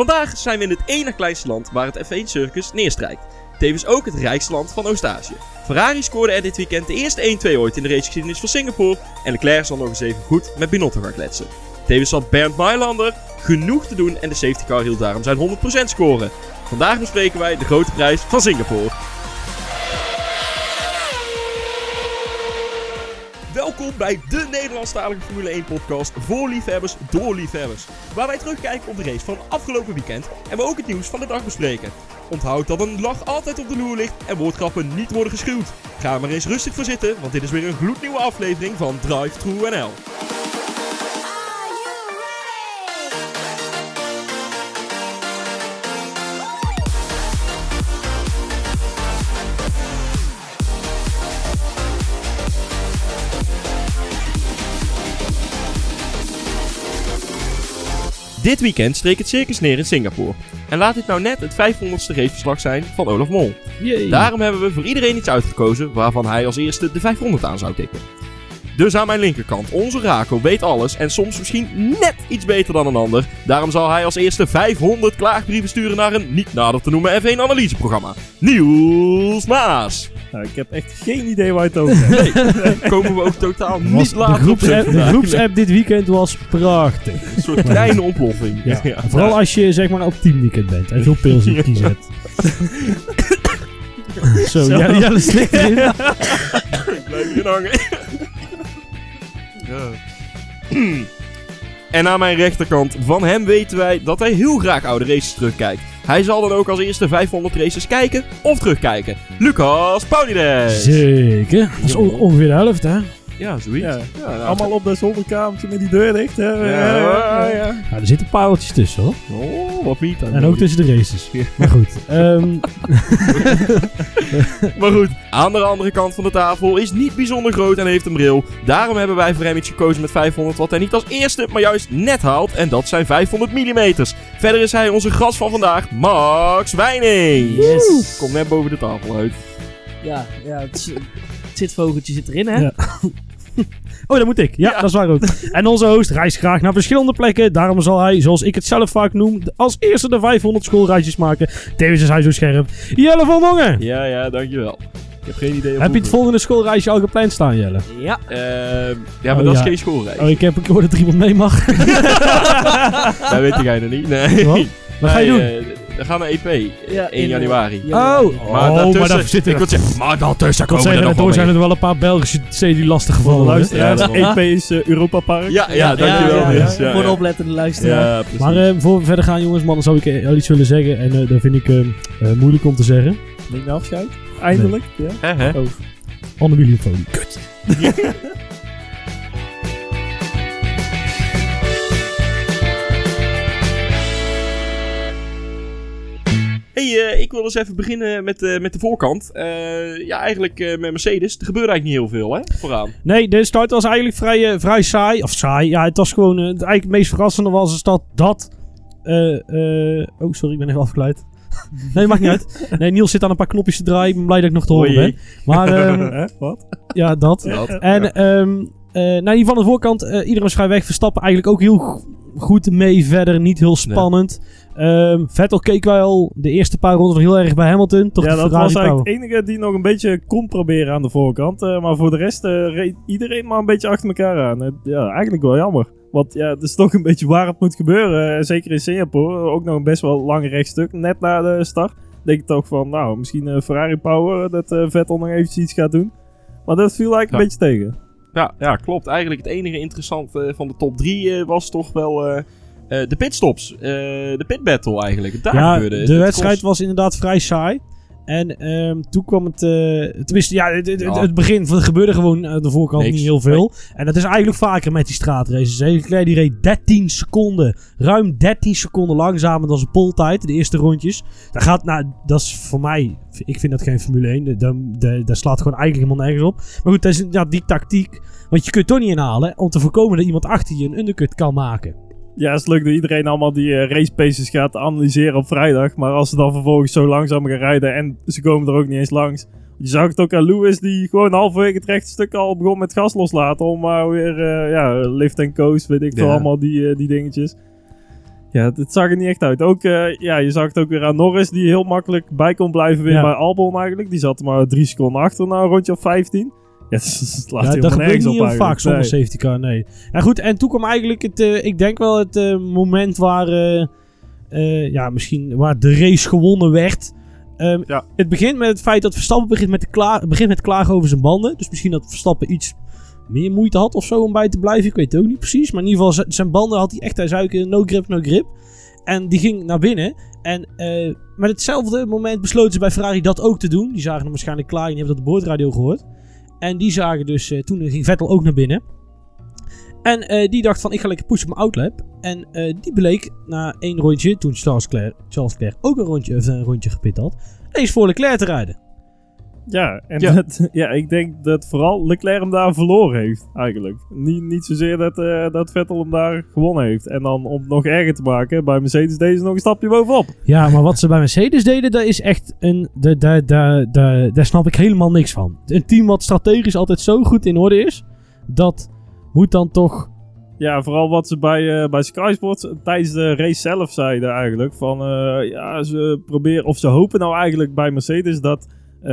Vandaag zijn we in het ene kleinste land waar het F1 Circus neerstrijkt. Tevens ook het rijkste land van Oost-Azië. Ferrari scoorde er dit weekend de eerste 1-2 ooit in de racegeschiedenis van Singapore. En Leclerc zal nog eens even goed met Binotto gaan. Tevens had Bernd Mailander genoeg te doen en de safety car hield daarom zijn 100% scoren. Vandaag bespreken wij de grote prijs van Singapore. Welkom bij de Nederlandstalige Formule 1 podcast voor liefhebbers door liefhebbers. Waar wij terugkijken op de race van afgelopen weekend en we ook het nieuws van de dag bespreken. Onthoud dat een lach altijd op de loer ligt en woordgrappen niet worden geschuwd. Ga maar eens rustig voor zitten, want dit is weer een gloednieuwe aflevering van Drive True NL. Dit weekend streek het circus neer in Singapore. En laat dit nou net het 500ste raceverslag zijn van Olaf Mol. Daarom hebben we voor iedereen iets uitgekozen waarvan hij als eerste de 500 aan zou tikken. Dus aan mijn linkerkant, onze Rako weet alles en soms misschien net iets beter dan een ander. Daarom zal hij als eerste 500 klaagbrieven sturen naar een niet nader te noemen F1-analyseprogramma. Niels Maas. Nou, ik heb echt geen idee waar je het over hebt. Nee, komen we ook totaal Was- niet de, later op groepsapp, de groepsapp dit weekend was prachtig. Een soort kleine ontploffing. Ja. Ja. Vooral als je zeg maar op teamweekend bent en veel pils in je kies hebt. Zo, Zo. Jelle, Jelle slikt erin. Blijf hier hangen. Ja. En aan mijn rechterkant, van hem weten wij dat hij heel graag oude races terugkijkt. Hij zal dan ook als eerste 500 races kijken of terugkijken. Lucas Paulides. Zeker. Dat is on- ongeveer de helft, hè? Ja, zoiets. Ja. Ja, nou, Allemaal op dat zolderkamertje met die deur dicht. Hè? Ja, ja, ja. Nou, er zitten pareltjes tussen, hoor. Oh, wat niet dan. En ook tussen de races. Ja. Maar goed. ehm, Maar goed, aan de andere kant van de tafel is niet bijzonder groot en heeft een bril. Daarom hebben wij voor hem iets gekozen met 500 wat hij niet als eerste, maar juist net haalt. En dat zijn 500 mm. Verder is hij onze gast van vandaag, Max Weining. Yes. Komt net boven de tafel uit. Ja, ja het, is- het zitvogeltje zit erin, hè? Ja. Oh, dat moet ik. Ja, Ja. dat is waar ook. En onze host reist graag naar verschillende plekken. Daarom zal hij, zoals ik het zelf vaak noem, als eerste de 500 schoolreisjes maken. Tevens is hij zo scherp. Jelle van Dongen! Ja, ja, dankjewel. Ik heb geen idee. Heb je het volgende schoolreisje al gepland staan, Jelle? Ja. Ehm, ja, maar Oh, dat ja. is geen schoolreis. Oh, ik heb ik hoor dat er iemand mee mag. Dat weet jij nog niet. Nee. Wat? Wat ga je doen? Eh, we gaan naar EP. Ja, 1 in, januari. Ja, Oh, Maar oh, maar daar zitten ik wil zeggen, maar daartussen wil komen er nog wel daardoor zijn er wel een paar Belgische die lastig gevallen de luisteraars. Ja, EP is eh, Europa Park. Ja, ja, dankjewel. ja, Niels. ja, Ja, Voor de oplettende luisteraar. Maar eh, voor we verder gaan, jongens, mannen, zou ik eh, wel iets willen zeggen. En eh, dat vind ik eh, eh, moeilijk om te zeggen. Neem je afscheid. Eindelijk. Ja. Hè, Folie. Kut. Hey, eh, ik wil eens even beginnen met, eh, met de voorkant. Eh, ja, eigenlijk eh, met Mercedes. Er gebeurde eigenlijk niet heel veel, hè? Vooraan. Nee, de start was eigenlijk vrij, vrij saai. Of saai, ja, het was gewoon... het eigenlijk het meest verrassende was is dat dat... eh, eh, oh, sorry, ik ben even afgeleid. nee, maakt niet uit. Nee, Niels zit aan een paar knopjes te draaien. Ik ben blij dat ik nog te horen Oei. ben. Maar ehm, Hè? Wat? ja, dat. Dat. En ehm eh nou, in ieder geval aan de voorkant, eh, iedereen vrij weg. Verstappen eigenlijk ook heel go- goed mee verder. Niet heel spannend. Ehm, Vettel keek wel de eerste paar ronden nog heel erg bij Hamilton. Toch ja, dat Ferrari was eigenlijk het enige die nog een beetje kon proberen aan de voorkant. eh, maar voor de rest eh, reed iedereen maar een beetje achter elkaar aan. Eh, ja, eigenlijk wel jammer. Want ja, het is toch een beetje waar het moet gebeuren. Eh, zeker in Singapore. Ook nog een best wel lang rechtstuk. Net na de start. Denk ik toch van, nou, misschien eh, Ferrari Power. Dat eh, Vettel nog eventjes iets gaat doen. Maar dat viel eigenlijk Ja. een beetje tegen. Ja, ja, klopt. Eigenlijk het enige interessante van de top 3 was toch wel eh, eh, de pitstops. Eh, de pit battle eigenlijk. Daar Ja, gebeurde de wedstrijd was inderdaad vrij saai. En ehm, toen kwam het... eh tenminste, ja, het, het, Ja. het begin er gebeurde gewoon aan de voorkant Niks. niet heel veel. En dat is eigenlijk vaker met die straatraces. Leclerc die reed 13 seconden, ruim 13 seconden langzamer dan zijn poltijd, de eerste rondjes. Dat gaat, nou, dat is voor mij, ik vind dat geen Formule 1. Dat, dat, dat slaat gewoon eigenlijk helemaal nergens op. Maar goed, dat is ja, die tactiek. Want je kunt toch niet inhalen om te voorkomen dat iemand achter je een undercut kan maken. Ja, het is leuk dat iedereen allemaal die eh, race paces gaat analyseren op vrijdag. Maar als ze dan vervolgens zo langzaam gaan rijden en ze komen er ook niet eens langs. Je zag het ook aan Lewis die gewoon halverwege het rechte stuk al begon met gas loslaten. Om maar weer, eh, ja, lift en coast, weet ik veel, Ja. allemaal die, eh, die dingetjes. Ja, het, zag er niet echt uit. Ook, ja, je zag het ook weer aan Norris, die heel makkelijk bij kon blijven Ja. bij Albon eigenlijk. Die zat er maar drie seconden achter na een rondje of 15. Ja, het, dat gebeurt niet op heel vaak eigenlijk. zonder Nee. safety car, nee. Ja goed, en toen kwam eigenlijk het, eh, ik denk wel het eh, moment waar, eh, ja, misschien waar de race gewonnen werd. Ehm, Ja. Het begint met het feit dat Verstappen begint met, te kla- begint met klagen over zijn banden. Dus misschien dat Verstappen iets meer moeite had of zo om bij te blijven. Ik weet het ook niet precies. Maar in ieder geval, zijn banden had hij echt, zei ook, no grip, no grip. En die ging naar binnen. En met hetzelfde moment besloten ze bij Ferrari dat ook te doen. Die zagen hem waarschijnlijk klaar en die hebben dat op de boordradio gehoord. En die zagen dus, eh, toen ging Vettel ook naar binnen. En eh, die dacht van, ik ga lekker pushen op mijn outlap. En eh, die bleek na één rondje, toen Charles Leclerc, Charles ook een rondje, een rondje gepit had, eens voor Leclerc te rijden. Ja, en Ja. Dat, ja, ik denk dat vooral Leclerc hem daar verloren heeft, eigenlijk. Niet, niet zozeer dat, eh, dat Vettel hem daar gewonnen heeft. En dan om het nog erger te maken, bij Mercedes deze nog een stapje bovenop. Ja, maar wat ze bij Mercedes deden, dat is echt een. Daar, daar, daar, daar, daar snap ik helemaal niks van. Een team wat strategisch altijd zo goed in orde is, dat moet dan toch. Ja, vooral wat ze bij, eh, bij Sky Sports tijdens de race zelf zeiden eigenlijk. Van eh, ja, ze proberen, of ze hopen nou eigenlijk bij Mercedes dat eh,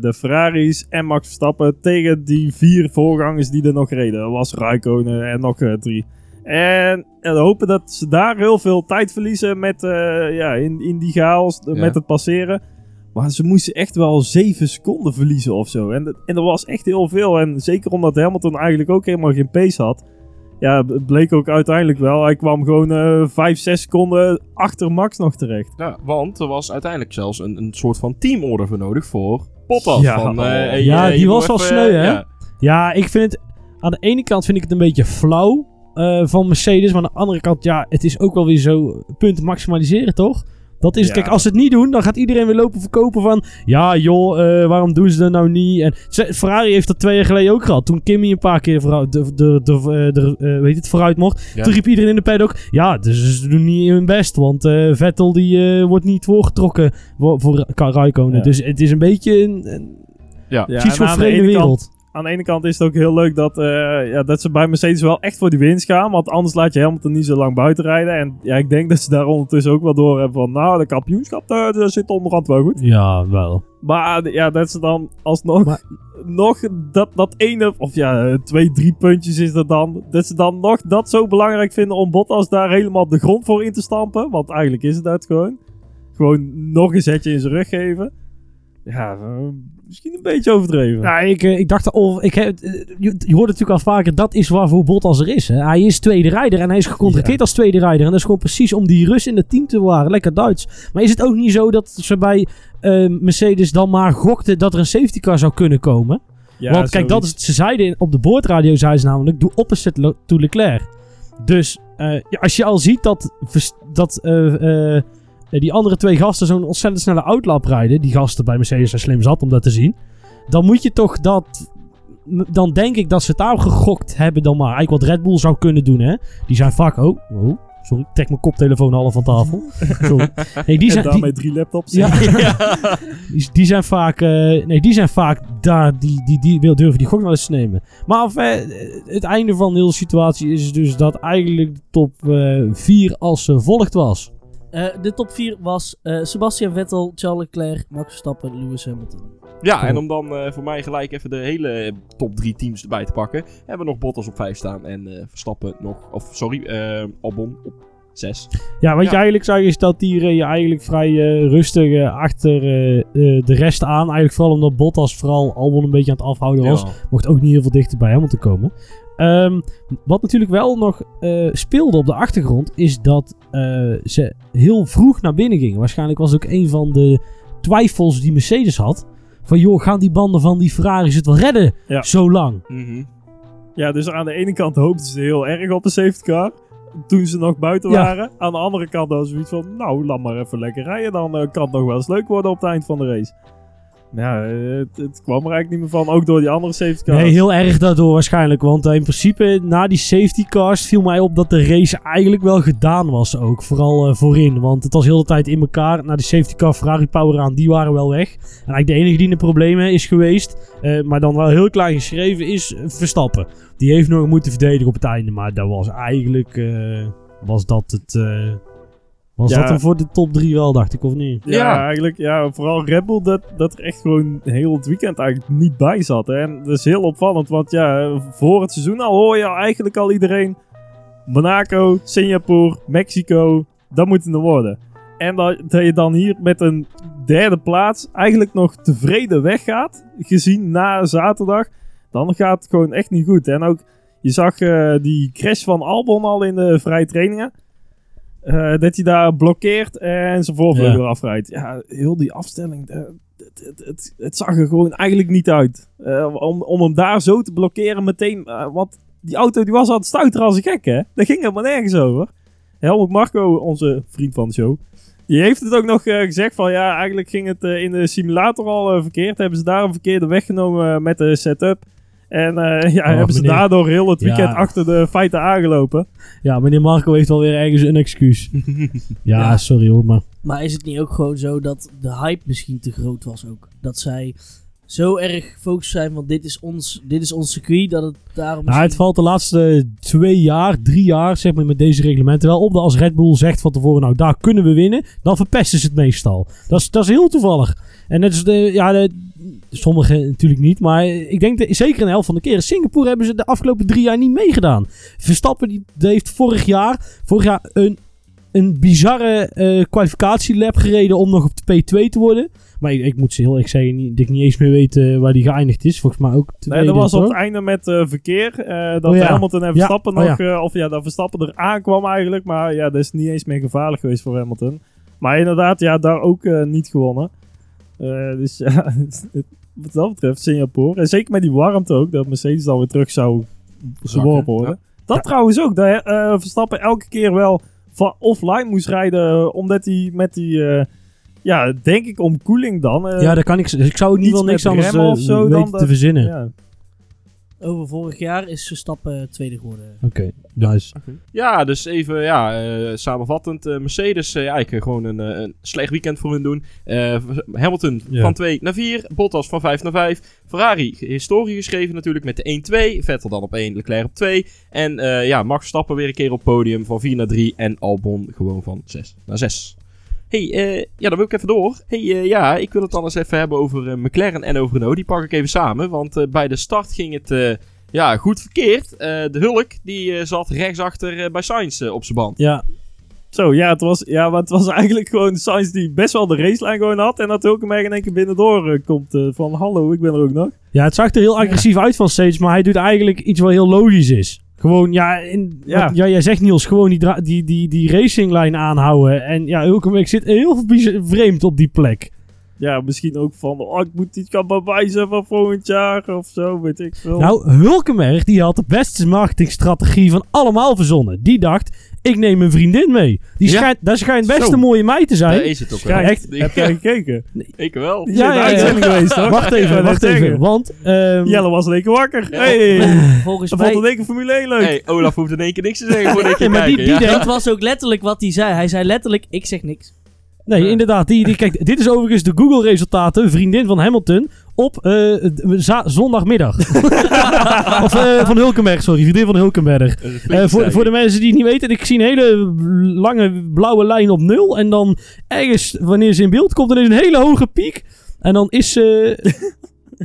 de Ferraris en Max Verstappen tegen die vier voorgangers die er nog reden. Dat was Raikkonen en nog eh, drie. En, en hopen dat ze daar heel veel tijd verliezen met, eh, ja, in, in die chaos, eh, Ja. met het passeren. Maar ze moesten echt wel zeven seconden verliezen of zo. En, en dat was echt heel veel. En zeker omdat Hamilton eigenlijk ook helemaal geen pace had. Ja, het bleek ook uiteindelijk wel. Hij kwam gewoon eh 5, 6 seconden achter Max nog terecht. Ja, want er was uiteindelijk zelfs een, een soort van teamorder voor nodig voor Bottas. Ja, van, eh, hey, Ja, eh, die je was wel even, sneu, eh, hè? ja. Ja, ik vind het. Aan de ene kant vind ik het een beetje flauw eh, van Mercedes. Maar aan de andere kant, ja, het is ook wel weer zo. Punten maximaliseren, toch? Dat is het. Ja. Kijk, als ze het niet doen, dan gaat iedereen weer lopen verkopen van... Ja, joh, eh, waarom doen ze dat nou niet? En Ferrari heeft dat twee jaar geleden ook gehad. Toen Kimmy een paar keer vooruit, de, de, de, de, de, eh, weet je het, vooruit mocht. Ja. Toen riep iedereen in de paddock... Ja, dus ze doen niet hun best. Want eh, Vettel die, eh, wordt niet voorgetrokken voor, voor Ra- Raikkonen. Ja. Dus het is een beetje een, een Ja. Ja, en aan de kant- wereld. Aan de ene kant is het ook heel leuk dat, eh, ja, dat ze bij Mercedes wel echt voor die winst gaan. Want anders laat je Hamilton niet zo lang buiten rijden. En ja, ik denk dat ze daar ondertussen ook wel door hebben van... Nou, de kampioenschap, daar, daar zit onderhand wel goed. Ja, wel. Maar ja, dat ze dan alsnog Maar- nog dat, dat ene, of ja, eh, twee, drie puntjes is er dan. Dat ze dan nog dat zo belangrijk vinden om Bottas daar helemaal de grond voor in te stampen. Want eigenlijk is het dat gewoon. Gewoon nog een zetje in zijn rug geven. Ja, eh, misschien een beetje overdreven. Ja, ik, eh, ik dacht al, ik heb, eh, je, je hoort natuurlijk al vaker, dat is waarvoor Bottas er is. Hè. Hij is tweede rijder en hij is gecontracteerd als tweede rijder. En dat is gewoon precies om die rust in het team te bewaren. Lekker Duits. Maar is het ook niet zo dat ze bij eh, Mercedes dan maar gokten dat er een safety car zou kunnen komen? Ja, Want kijk, dat is, ze zeiden op de boordradio, zeiden ze namelijk, doe opposite to Leclerc. Dus ja, als je al ziet dat, dat die andere twee gasten zo'n ontzettend snelle outlap rijden, die gasten bij Mercedes zijn slim zat om dat te zien, dan moet je toch dat... Dan denk ik dat ze het daar gegokt hebben dan maar. Eigenlijk wat Red Bull zou kunnen doen, hè. Die zijn vaak... Oh, oh sorry. Ik trek mijn koptelefoon half van tafel. sorry. Nee, die En zijn, die, daarmee drie laptops. ja, die, die zijn vaak, eh, nee, die zijn vaak daar, die, die, die wil durven die gok wel eens te nemen. Maar enfin, eh, het einde van de hele situatie is dus dat eigenlijk de top 4 als eh, volgt was. Eh, de top 4 was eh, Sebastian Vettel, Charles Leclerc, Max Verstappen, Lewis Hamilton. Ja, en om dan eh, voor mij gelijk even de hele top drie teams erbij te pakken, hebben we nog Bottas op 5 staan en eh, Verstappen nog, of sorry, eh Albon op 6. Ja, wat Ja. je eigenlijk zag is dat die reed je eigenlijk vrij eh, rustig achter de rest aan. Eigenlijk vooral omdat Bottas vooral Albon een beetje aan het afhouden was. Mocht ook niet heel veel dichter bij Hamilton komen. Ehm, wat natuurlijk wel nog eh, speelde op de achtergrond, is dat eh, ze heel vroeg naar binnen gingen. Waarschijnlijk was het ook een van de twijfels die Mercedes had. Van joh, gaan die banden van die Ferraris het wel redden Ja. zo lang? Mhm. Ja, dus aan de ene kant hoopten ze heel erg op een safety car. Toen ze nog buiten Ja. waren. Aan de andere kant was zoiets van... Nou, laat maar even lekker rijden. Dan eh, kan het nog wel eens leuk worden op het eind van de race. Eh, het, het kwam er eigenlijk niet meer van. Ook door die andere safety cars. Nee, heel erg daardoor waarschijnlijk. Want eh, in principe, na die safety cars, viel mij op dat de race eigenlijk wel gedaan was ook. Vooral eh, voorin. Want het was heel de tijd in elkaar. Na de safety car, Ferrari Power aan, die waren wel weg. En eigenlijk de enige die in de problemen is geweest, eh, maar dan wel heel klein geschreven, is Verstappen. Die heeft nog moeten verdedigen op het einde. Maar dat was eigenlijk... was dat het... was Ja. dat hem voor de top 3 wel, dacht ik, of niet? Ja, Ja. eigenlijk, ja, vooral Red Bull, dat, dat er echt gewoon heel het weekend eigenlijk niet bij zat. Hè. En dat is heel opvallend, want ja, voor het seizoen al hoor je al eigenlijk al iedereen... Monaco, Singapore, Mexico, dat moeten er worden. En dat, dat je dan hier met een derde plaats eigenlijk nog tevreden weggaat, gezien na zaterdag, dan gaat het gewoon echt niet goed. En ook, je zag eh, die crash van Albon al in de vrije trainingen. Eh, dat hij daar blokkeert en zijn voorvleugel Ja. afrijdt. Ja, heel die afstelling, eh, het, het, het, het zag er gewoon eigenlijk niet uit. Eh, om, om hem daar zo te blokkeren meteen. want die auto die was aan het stuiteren als een gek, hè? Dat ging helemaal nergens over. Helmut Marco, onze vriend van de show, die heeft het ook nog gezegd van ja, eigenlijk ging het in de simulator al verkeerd. Hebben ze daar een verkeerde weg genomen met de setup. En eh, ja, Oh, hebben ze meneer. daardoor heel het weekend Ja. achter de feiten aangelopen. Ja, meneer Marco heeft alweer ergens een excuus. ja, Ja. sorry hoor, maar... Maar is het niet ook gewoon zo dat de hype misschien te groot was ook? Dat zij zo erg gefocust zijn van dit is ons, dit is ons circuit, dat het daarom... Nou, het valt de laatste twee jaar, drie jaar, zeg maar, met deze reglementen wel op. Dat als Red Bull zegt van tevoren, nou, daar kunnen we winnen, dan verpesten ze het meestal. Dat is, dat is heel toevallig. En net is de, ja, de, sommigen natuurlijk niet, maar ik denk dat zeker een helft van de keren. Singapore hebben ze de afgelopen drie jaar niet meegedaan. Verstappen die, die heeft vorig jaar, vorig jaar een, een bizarre eh kwalificatielab gereden om nog op de P2 te worden. Maar ik, ik moet ze heel erg zeggen niet, dat ik niet eens meer weet eh, waar die geëindigd is. Volgens mij ook Nee, dat was op het einde met eh, verkeer. dat Oh ja. Hamilton en Verstappen Ja, oh nog... of ja, dat Verstappen er aankwam eigenlijk. Maar ja, dat is niet eens meer gevaarlijk geweest voor Hamilton. Maar inderdaad, ja, daar ook niet gewonnen. Eh, dus ja, wat dat betreft Singapore. En zeker met die warmte ook, dat Mercedes dan weer terug zou geworpen worden. Dat Ja. trouwens ook, dat eh, Verstappen elke keer wel van offline moest rijden. eh, omdat hij met die... ja, denk ik om koeling dan. Ja, daar kan ik. Dus ik zou ook niet wel niks anders of zo dan weten dat- te verzinnen. Over vorig jaar is Verstappen tweede geworden. Oké, nice. Ja, dus even ja, eh, samenvattend. eh, Mercedes eh, eigenlijk eh, gewoon een, eh, een slecht weekend voor hun doen. Eh, Hamilton Ja. van 2 naar 4. Bottas van 5 naar 5. Ferrari historie geschreven natuurlijk met de 1-2. Vettel dan op 1, Leclerc op 2. En eh, ja, Max Verstappen weer een keer op podium van 4 naar 3. En Albon gewoon van 6 naar 6. Hey, eh, ja, dan wil ik even door. hey, eh, ja, ik wil het dan eens even hebben over eh, McLaren en over Renault. Die pak ik even samen, want eh, bij de start ging het eh, ja, goed verkeerd. Eh, de Hulk, die eh, zat rechtsachter bij Sainz op zijn band. Ja, Zo, ja, het was, ja, maar het was eigenlijk gewoon Sainz die best wel de racelijn gewoon had. En dat Hulkenberg in één keer binnendoor komt van hallo, ik ben er ook nog. ja, het zag er heel agressief uit van steeds, maar hij doet eigenlijk iets wat heel logisch is. Gewoon, ja, in, Ja. wat- ja jij zegt Niels, gewoon die, die, die, die racinglijn aanhouden. En ja, Hulkenberg zit heel vreemd op die plek. Ja, misschien ook van, oh, ik moet iets gaan bewijzen van volgend jaar of zo, weet ik veel. Nou, Hulkenberg, die had de beste marketingstrategie van allemaal verzonnen. Die dacht, ik neem een vriendin mee. Die Ja. schijnt, dat schijnt best Zo. een mooie meid te zijn. is het ook wel. Echt? Heb jij gekeken? Ik wel. Die Ja, zijn ja, in ja. uitzending geweest, toch? Wacht Ja, even, dat wacht even. Want, ehm, Jelle was lekker wakker. Ja. Hey, Volgens dat vond mij... in één keer Formule 1 leuk. Hey, Olaf hoeft in één keer niks te zeggen voor ik Nee, maar die- die ja. Dat was ook letterlijk wat hij zei. Hij zei letterlijk, ik zeg niks. Nee, Ja. inderdaad. Die, die, kijk, dit is overigens de Google-resultaten. Vriendin van Hamilton op za- zondagmiddag. of eh, van Hulkenberg, sorry. Vriendin van Hulkenberg. Eh, voor, voor de mensen die het niet weten, ik zie een hele lange blauwe lijn op nul. En dan ergens, wanneer ze in beeld komt, dan is een hele hoge piek. En dan is ze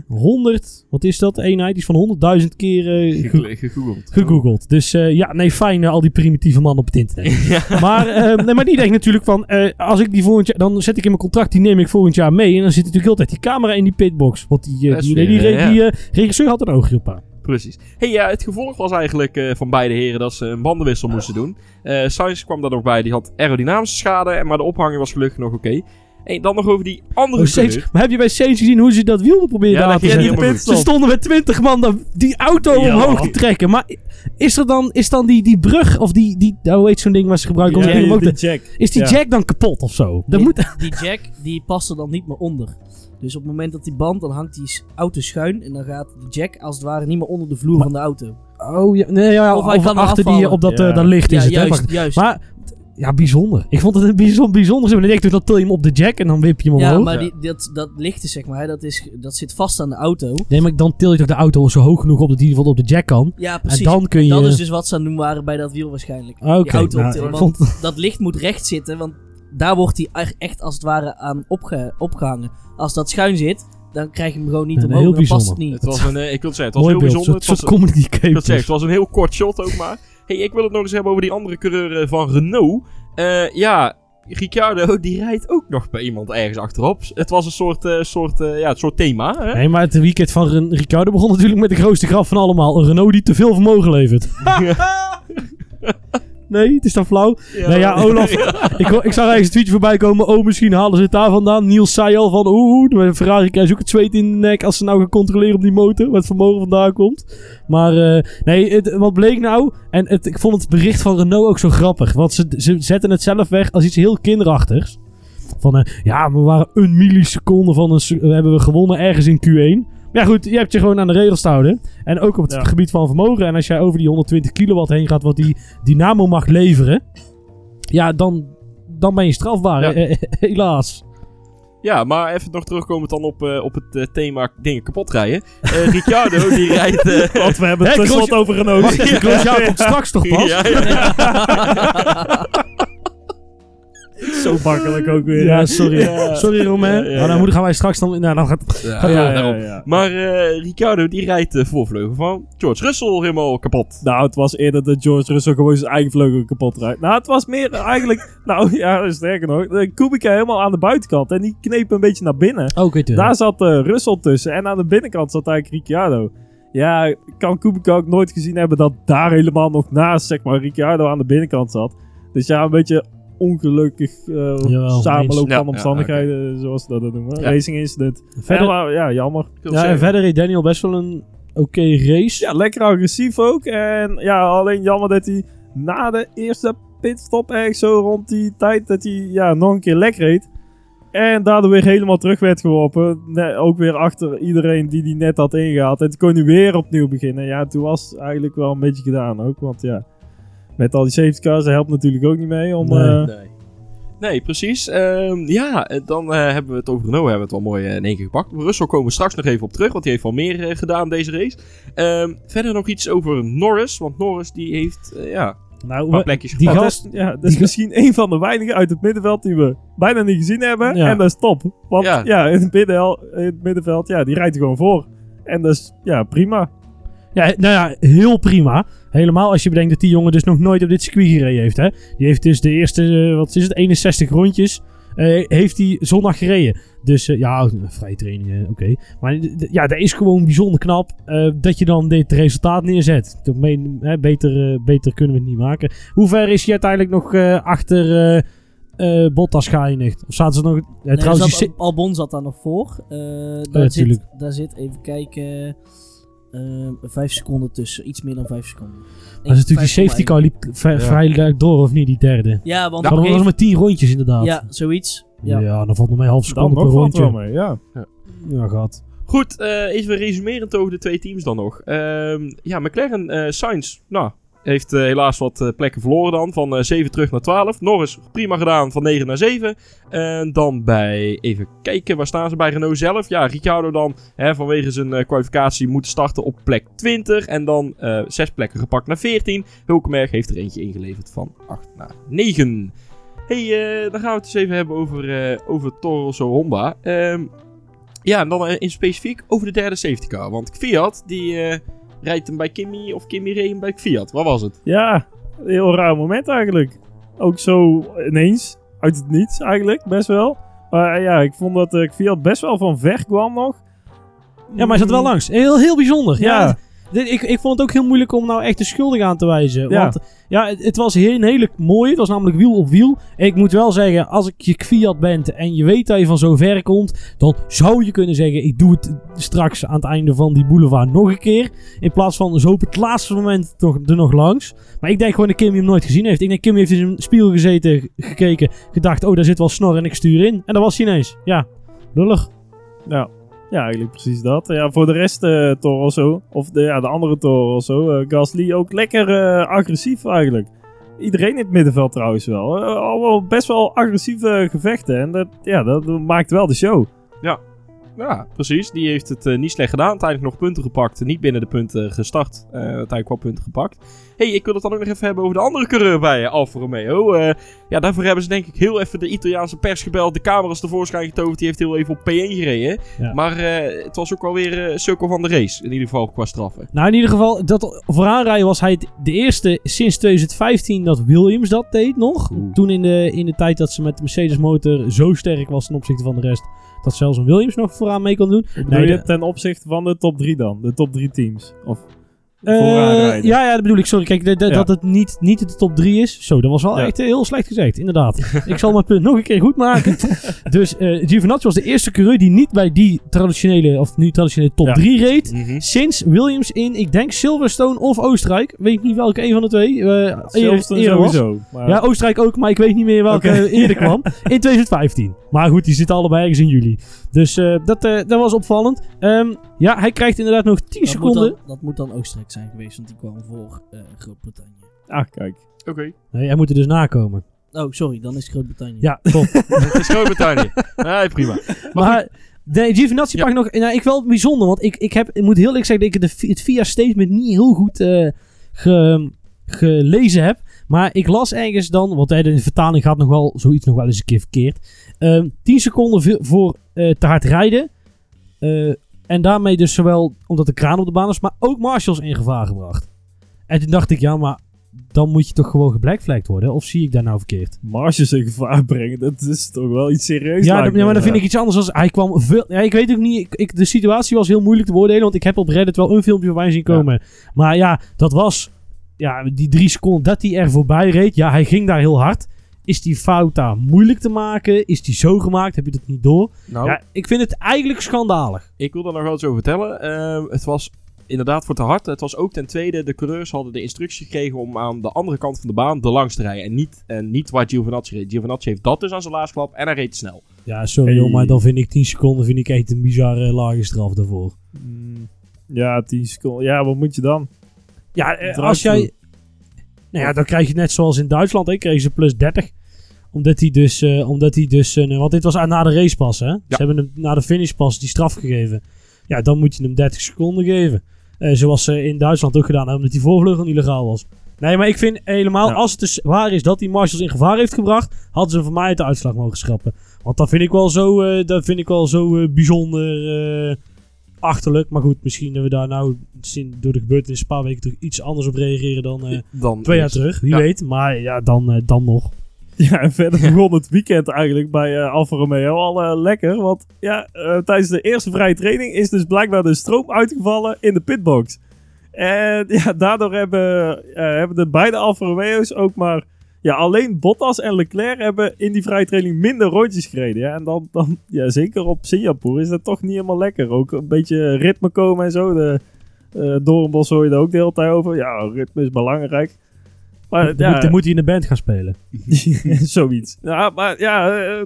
100, wat is dat? Eenheid die is van 100.000 keer eh, ge- Ge- Gegoogeld. gegoogeld. Dus eh, ja, nee, fijn, eh, al die primitieve mannen op het internet. maar, eh, nee, maar die denkt natuurlijk van, als ik die volgend jaar, dan zet ik in mijn contract, die neem ik volgend jaar mee. En dan zit natuurlijk altijd die camera in die pitbox. Want die, die, die, regisseur had een oogje op aan. Precies. Hey, ja, het gevolg was eigenlijk van beide heren dat ze een bandenwissel moesten doen. Eh Sainz kwam daar nog bij, die had aerodynamische schade, maar de ophanging was gelukkig nog oké. Hey, dan nog over die andere Oh, maar heb je bij Sainz gezien hoe ze dat wiel proberen Ja, te zetten? Ze stonden met 20 man dan die auto Ja. omhoog te trekken. Maar is er dan, is dan die, die brug, of die, die nou, hoe heet zo'n ding waar ze gebruiken om Ja, die te... Jack. Is die Ja. jack dan kapot of zo? Dat die, moet... die jack, die past er dan niet meer onder. Dus op het moment dat die band, dan hangt die auto schuin. En dan gaat de jack als het ware niet meer onder de vloer van de auto. Oh ja, nee, ja, Of of, hij kan er achter die, afvallen. op dat, Ja. eh, dat licht is ja, het. hè, juist, juist. Maar ja, bijzonder. Ik vond het een bijzonder, bijzonder. En ik denk, dan til je hem op de jack en dan wip je hem omhoog. Ja, maar Ja. dat, dat licht is zeg maar, hè, dat, is, dat zit vast aan de auto. Nee, maar dan til je toch de auto zo hoog genoeg op dat die bijvoorbeeld op de jack kan. Ja, precies. En dan kun je... Dat is dus wat ze aan doen waren bij dat wiel waarschijnlijk. Ah, Oké, auto nou, optillen. ik Want vond- dat licht moet recht zitten, want daar wordt hij echt- echt als het ware aan opge opgehangen. Als dat schuin zit, dan krijg je hem gewoon niet Nee, omhoog. heel dan past het bijzonder. niet. Het was een, eh, ik wil zeggen, het was Mooi heel beeld. bijzonder. Een soort, Het was, comedy ik wil zeggen, het was een heel kort shot ook maar. Hey, ik wil het nog eens hebben over die andere coureur eh, van Renault. Eh, ja, Ricciardo die rijdt ook nog bij iemand ergens achterop. Het was een soort, eh, soort, eh, ja, het soort thema. Hè? Nee, maar het weekend van Ren- Ricciardo begon natuurlijk met de grootste grap van allemaal. Een Renault die te veel vermogen levert. nee, het is dan flauw. Nee, ja, Olaf. Ik, ik zag ergens een tweetje voorbij komen. Oh, misschien halen ze het daar vandaan. Niels zei al van... Oeh, de Ferrari krijgt ook het zweet in de nek... als ze nou gaan controleren op die motor... wat het vermogen vandaan komt. Maar eh, nee, het, wat bleek nou... en het, ik vond het bericht van Renault ook zo grappig. Want ze, ze zetten het zelf weg als iets heel kinderachtigs. Van, eh, ja, we waren een milliseconde van een... we hebben we gewonnen ergens in Q1... Ja goed, je hebt je gewoon aan de regels te houden. En ook op het Ja. gebied van vermogen. En als jij over die 120 kilowatt heen gaat... wat die dynamo mag leveren... Ja, dan, dan ben je strafbaar. Ja. helaas. Ja, maar even nog terugkomen dan op, eh, op het eh, thema dingen kapot rijden. Eh, Ricciardo die rijdt... eh, Want we hebben het tenslotte Grosje- over even, Grosjean komt straks toch pas? ja, ja. Zo makkelijk ook weer. Ja, sorry. Ja. Sorry Romain. Ja, ja, Maar dan gaan wij straks dan... Nou, dan gaat... Ja, Ja, ja, daarom. ja. Maar eh, Ricciardo die rijdt de voorvleugel van George Russell helemaal kapot. Nou, het was eerder dat George Russell gewoon zijn eigen vleugel kapot rijdt. Nou, het was meer eigenlijk... nou ja, sterker nog. De Kubica helemaal aan de buitenkant. En die kneep een beetje naar binnen. Oh. Daar zat eh, Russell tussen. En aan de binnenkant zat eigenlijk Ricciardo. Ja, kan Kubica ook nooit gezien hebben dat daar helemaal nog naast, zeg maar, Ricciardo aan de binnenkant zat. Dus ja, een beetje ongelukkig eh, Jawel, samenloop van ja, omstandigheden, zoals ze dat noemen. Ja. Racing incident. Verder, Ja, maar, ja, jammer. Ja, en verder reed Daniel best wel een oké race. Ja, lekker agressief ook. En ja, alleen jammer dat hij na de eerste pitstop echt zo rond die tijd dat hij ja, nog een keer lek reed. En daardoor weer helemaal terug werd geworpen. Ook weer achter iedereen die die net had ingehaald. En toen kon hij weer opnieuw beginnen. Ja, toen was het eigenlijk wel een beetje gedaan ook. Want ja, met al die safety cars dat helpt natuurlijk ook niet mee om... Nee. eh, Nee. Nee, precies. Ehm, ja, eh, dan eh, hebben we het over Renault hebben we het wel mooi in één keer gepakt. Russell komen we straks nog even op terug, want die heeft wel meer gedaan deze race. Ehm, verder nog iets over Norris, want Norris die heeft ja, Nou, een paar we- plekjes die gepakt. dat gast- is, ja, dat is misschien een van de weinigen uit het middenveld die we bijna niet gezien hebben. Ja. En dat is top. Want Ja. ja, in, het middenveld, in het middenveld, ja, die rijdt er gewoon voor. En dat is ja, prima. Ja, nou ja, heel prima. Helemaal als je bedenkt dat die jongen dus nog nooit op dit circuit gereden heeft. Hè? Die heeft dus de eerste, eh, wat is het, 61 rondjes, eh, heeft hij zondag gereden. Dus eh, ja, vrije trainingen, oké. Maar ja, dat is gewoon bijzonder knap dat je dan dit resultaat neerzet. Toch mee- hè, beter, beter kunnen we het niet maken. Hoe ver is hij uiteindelijk nog achter Bottas geëindigd? Of zaten ze nog... Nee, trouwens, zat- Albon zat daar nog voor. Daar, zit, daar zit, even kijken, vijf seconden tussen. Iets meer dan vijf seconden. dat is natuurlijk die safety car liep Ja. vrij door, of niet, die derde? Ja, want Dat een was maar 10 rondjes inderdaad. Ja, zoiets. Ja. Ja. dan valt nog mee half Dan seconde per valt rondje. wel mee, ja. Ja, gaat. Goed, eh, even resumerend over de twee teams dan nog. Ehm, ja, McLaren, eh Sainz, nou, heeft eh, helaas wat eh, plekken verloren dan. Van eh 7 terug naar 12. Norris, prima gedaan, van 9 naar 7. En dan bij, even kijken, waar staan ze bij Renault zelf? Ja, Ricciardo dan, hè, vanwege zijn eh, kwalificatie, moet starten op plek 20. En dan eh 6 plekken gepakt naar 14. Hulkenberg heeft er eentje ingeleverd van 8 naar 9. hey, eh, dan gaan we het eens even hebben over, eh over Toro Honda. Ehm, ja, en dan eh, in specifiek over de derde safety car. Want Fiat, die eh, rijdt hem bij Kimmy of Kimmy reed hem bij Fiat. Wat was het? Ja, een heel raar moment eigenlijk. Ook zo ineens, uit het niets eigenlijk, best wel. Maar eh, ja, ik vond dat eh, Fiat best wel van ver kwam nog. Ja, maar hij zat wel langs. Heel, heel bijzonder. Ja. Ja. Dit- ik, ik vond het ook heel moeilijk om nou echt de schuldig aan te wijzen. Ja. Want ja, het, het was heel, een hele mooie. Het was namelijk wiel op wiel. En ik moet wel zeggen, als ik je Fiat bent en je weet dat je van zo ver komt, dan zou je kunnen zeggen, ik doe het straks aan het einde van die boulevard nog een keer. In plaats van zo op het laatste moment toch, er nog langs. Maar ik denk gewoon dat Kimmy hem nooit gezien heeft. Ik denk Kimmy heeft in zijn spiegel gezeten, gekeken, gedacht, oh daar zit wel snor en ik stuur in. En dat was hij ineens. Ja, lullig. Ja, ja eigenlijk precies dat. Ja, voor de rest eh Toro Rosso, of de, ja, de andere Toro Rosso, eh, Gasly ook lekker eh, agressief eigenlijk. iedereen in het middenveld trouwens wel. Al best wel agressieve gevechten. En dat, ja, dat maakt wel de show. Ja, precies. Die heeft het niet slecht gedaan. Uiteindelijk nog punten gepakt. Niet binnen de punten gestart. Eh, uiteindelijk wel punten gepakt. Hey, ik wil het dan ook nog even hebben over de andere coureur bij Alfa Romeo. Eh, ja, daarvoor hebben ze denk ik heel even de Italiaanse pers gebeld. De camera's tevoorschijn getoverd. Die heeft heel even op P1 gereden. Ja. Maar eh, het was ook wel weer eh cirkel van de race. In ieder geval qua straffen. Nou, in ieder geval, dat vooraanrijden was hij de eerste sinds 2015 dat Williams dat deed nog. Oeh. Toen in de, in de tijd dat ze met de Mercedes motor zo sterk was ten opzichte van de rest, dat zelfs een Williams nog vooraan mee kon doen. Nee, Nee, de- ten opzichte van de top 3 dan. De top 3 teams. Of Eh, ja, ja, dat bedoel ik. Sorry, kijk, de- de- Ja. dat het niet, niet de top 3 is. Zo, dat was wel Ja. echt heel slecht gezegd, inderdaad. ik zal mijn punt nog een keer goed maken. dus eh Giovinazzi was de eerste coureur die niet bij die traditionele, of nu traditionele top Ja. 3 reed. Mhm. Sinds Williams in, ik denk Silverstone of Oostenrijk. Weet ik niet welke een van de twee. eh eerder, Silverstone eerder was. Maar Ja, Oostenrijk ook, maar ik weet niet meer welke eerder kwam. In 2015. Maar goed, die zitten allebei ergens in juli. Dus eh, dat, eh, dat was opvallend. Ehm, ja, hij krijgt inderdaad nog 10 Dat moet, seconden. dan, dat moet dan Oostenrijk zijn geweest, want die kwam voor eh, Groot-Brittannië. Ah, kijk. Oké. Nee, hij moet er dus nakomen. Oh, sorry, dan is Groot-Brittannië. Ja, top. het is Groot-Brittannië. nee, prima. maar de Giovinazzi Ja. nog... Nou, ik wel bijzonder, want ik, ik, heb, ik moet heel eerlijk zeggen dat ik de, het via statement niet heel goed eh, ge- gelezen heb. Maar ik las ergens dan, want eh, de vertaling gaat nog wel zoiets nog wel eens een keer verkeerd. Ehm 10 seconden ve- voor eh, te hard rijden. Eh, en daarmee dus zowel omdat de kraan op de baan is, maar ook marshals in gevaar gebracht. En toen dacht ik, ja, maar dan moet je toch gewoon geblackflagged worden? Of zie ik daar nou verkeerd? Marges in gevaar brengen, dat is toch wel iets serieus. Ja, dat- ja, maar dan vind ik iets anders. Als, hij kwam veel. Ja, ik weet ook niet. Ik, ik- de situatie was heel moeilijk te beoordelen. Want ik heb op Reddit wel een filmpje voorbij zien komen. Maar ja, dat was. Ja, die drie seconden dat hij er voorbij reed. Ja, hij ging daar heel hard. Is die fout daar moeilijk te maken? Is die zo gemaakt? Heb je dat niet door? Nou, Ja, ik vind het eigenlijk schandalig. Ik wil daar nog wel iets over vertellen. Ehm, het was inderdaad voor te hard. Het was ook ten tweede, de coureurs hadden de instructie gekregen om aan de andere kant van de baan de langs te rijden. En niet, en niet waar Giovinazzi reed. Giovinazzi heeft dat dus aan zijn laatste en hij reed snel. Ja, sorry Hey. joh, maar dan vind ik 10 seconden vind ik echt een bizarre lage straf daarvoor. Mm, Ja, 10 seconden. Ja, wat moet je dan? Ja, eh, als jij. Nou ja, dan krijg je net zoals in Duitsland, hè, kregen ze plus 30. Omdat hij dus. eh, omdat hij dus eh, want dit was aan- na de race pas, hè? Ze hebben hem na de finish pas die straf gegeven. Ja, dan moet je hem 30 seconden geven. Eh, zoals ze in Duitsland ook gedaan hebben, omdat die voorvleugel illegaal was. Nee, maar ik vind helemaal, Ja. als het dus waar is dat hij marshals in gevaar heeft gebracht, hadden ze voor mij uit de uitslag mogen schrappen. Want dat vind ik wel zo, eh, dat vind ik wel zo bijzonder eh, achterlijk. Maar goed, misschien dat we daar nou door de gebeurtenissen een paar weken terug iets anders op reageren dan eh, Dan twee jaar is- terug. Wie Ja. weet. Maar ja, dan, eh, dan nog. Ja, en verder begon het weekend eigenlijk bij eh, Alfa Romeo al lekker. Want ja, eh, tijdens de eerste vrije training is dus blijkbaar de stroom uitgevallen in de pitbox. En ja, daardoor hebben, eh, hebben de beide Alfa Romeo's ook maar... Ja, alleen Bottas en Leclerc hebben in die vrije training minder rondjes gereden. Ja, en dan, dan ja, zeker op Singapore is dat toch niet helemaal lekker. Ook een beetje ritme komen en zo. De eh Doornbos hoor je er ook de hele tijd over. Ja, ritme is belangrijk. Maar, Dan, ja, moet, dan moet hij in de band gaan spelen. Zoiets. Ja, maar ja, eh,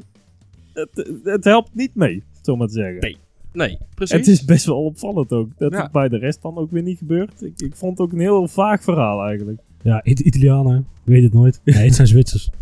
het, het helpt niet mee, zo maar te zeggen. Nee, Nee, precies. Het is best wel opvallend ook. Dat Ja. het bij de rest dan ook weer niet gebeurt. Ik, ik vond het ook een heel vaag verhaal eigenlijk. Ja, It- Italianen. Weet het nooit. Nee, het zijn Zwitsers.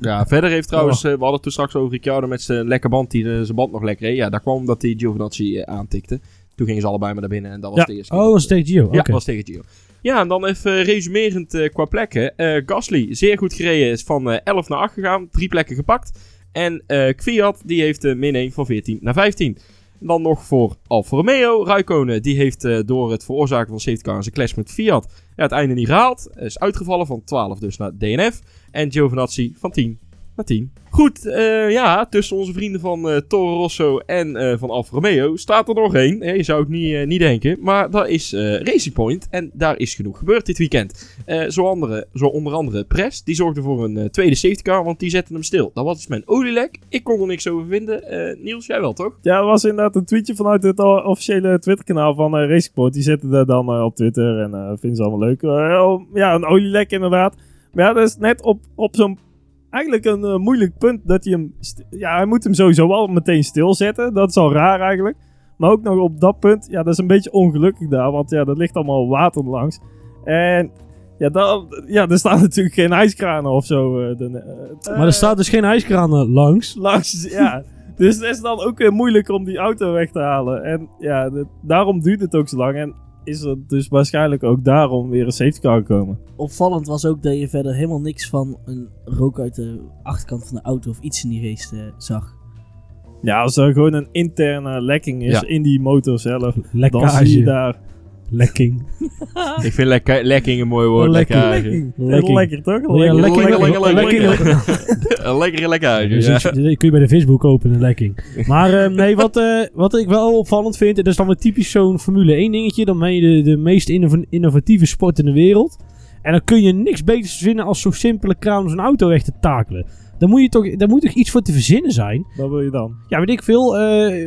Ja, verder heeft trouwens, Oh. eh, we hadden het toen straks over Ricciardo met zijn lekker band, die eh, zijn band nog lekker reed. Ja, daar kwam omdat hij Giovinazzi eh, aantikte. Toen gingen ze allebei maar naar binnen en dat was Ja. de eerste. Oh, dat is tegen Gio. Ja, dat was tegen Gio. Ja, en dan even resumerend qua plekken. Gasly, zeer goed gereden, is van eh 11 naar 8 gegaan. Drie plekken gepakt. En Kwiat, die heeft min 1 van 14 naar 15. En dan nog voor Alfa Romeo. Raikkonen, die heeft eh, door het veroorzaken van safety car zijn clash met Fiat ja, het einde niet gehaald. Is uitgevallen van 12 dus naar DNF. En Giovinazzi van 10 naar 10. Goed, eh, ja, tussen onze vrienden van eh, Toro Rosso en eh, van Alfa Romeo staat er nog één. Je zou het niet, niet denken. Maar dat is Racing Point. En daar is genoeg gebeurd dit weekend. Zo, andere, zo onder andere Prest. Die zorgde voor een tweede safety car, want die zette hem stil. Dat was dus mijn olielek. Ik kon er niks over vinden. Niels, jij wel toch? Ja, er was inderdaad een tweetje vanuit het officiële Twitterkanaal van Racing Point. Die zetten dat dan op Twitter en vinden ze allemaal leuk. Ja, een olielek inderdaad. Maar ja, dat is net op, op zo'n... Eigenlijk een eh, moeilijk punt dat hij hem... Ja, hij moet hem sowieso al meteen stilzetten. Dat is al raar eigenlijk. Maar ook nog op dat punt, ja, dat is een beetje ongelukkig daar. Want ja, dat ligt allemaal water langs. En Ja, daar, ja, er staan natuurlijk geen ijskranen of zo. eh, de, eh, Maar er staat dus geen ijskraan eh, langs. langs, ja. Dus het is dan ook weer moeilijk om die auto weg te halen. En ja, de- daarom duurt het ook zo lang. En is er dus waarschijnlijk ook daarom weer een safety car gekomen. Opvallend was ook dat je verder helemaal niks van een rook uit de achterkant van de auto of iets in die race eh, zag. Ja, als er gewoon een interne lekking is Ja. in die motor zelf, dan zie je Lekkage. daar... Lekking. Ik vind lekker, lekking een mooi woord. Lekking. Lekkage. Lekking. Lekking. Lekker toch? Lekker. lekker, lekker, lekker. Een lekkere lekkage. Dus ja. dat kun je bij de Facebook openen, een lekking. Maar eh, nee, wat, eh, wat ik wel opvallend vind, en dat is dan weer typisch zo'n Formule 1 dingetje. Dan ben je de, de meest innov- innovatieve sport in de wereld. En dan kun je niks beters verzinnen als zo'n simpele kraan om zo'n auto weg te takelen. Dan moet, je toch, daar moet toch iets voor te verzinnen zijn? Wat wil je dan? Ja, weet ik veel. eh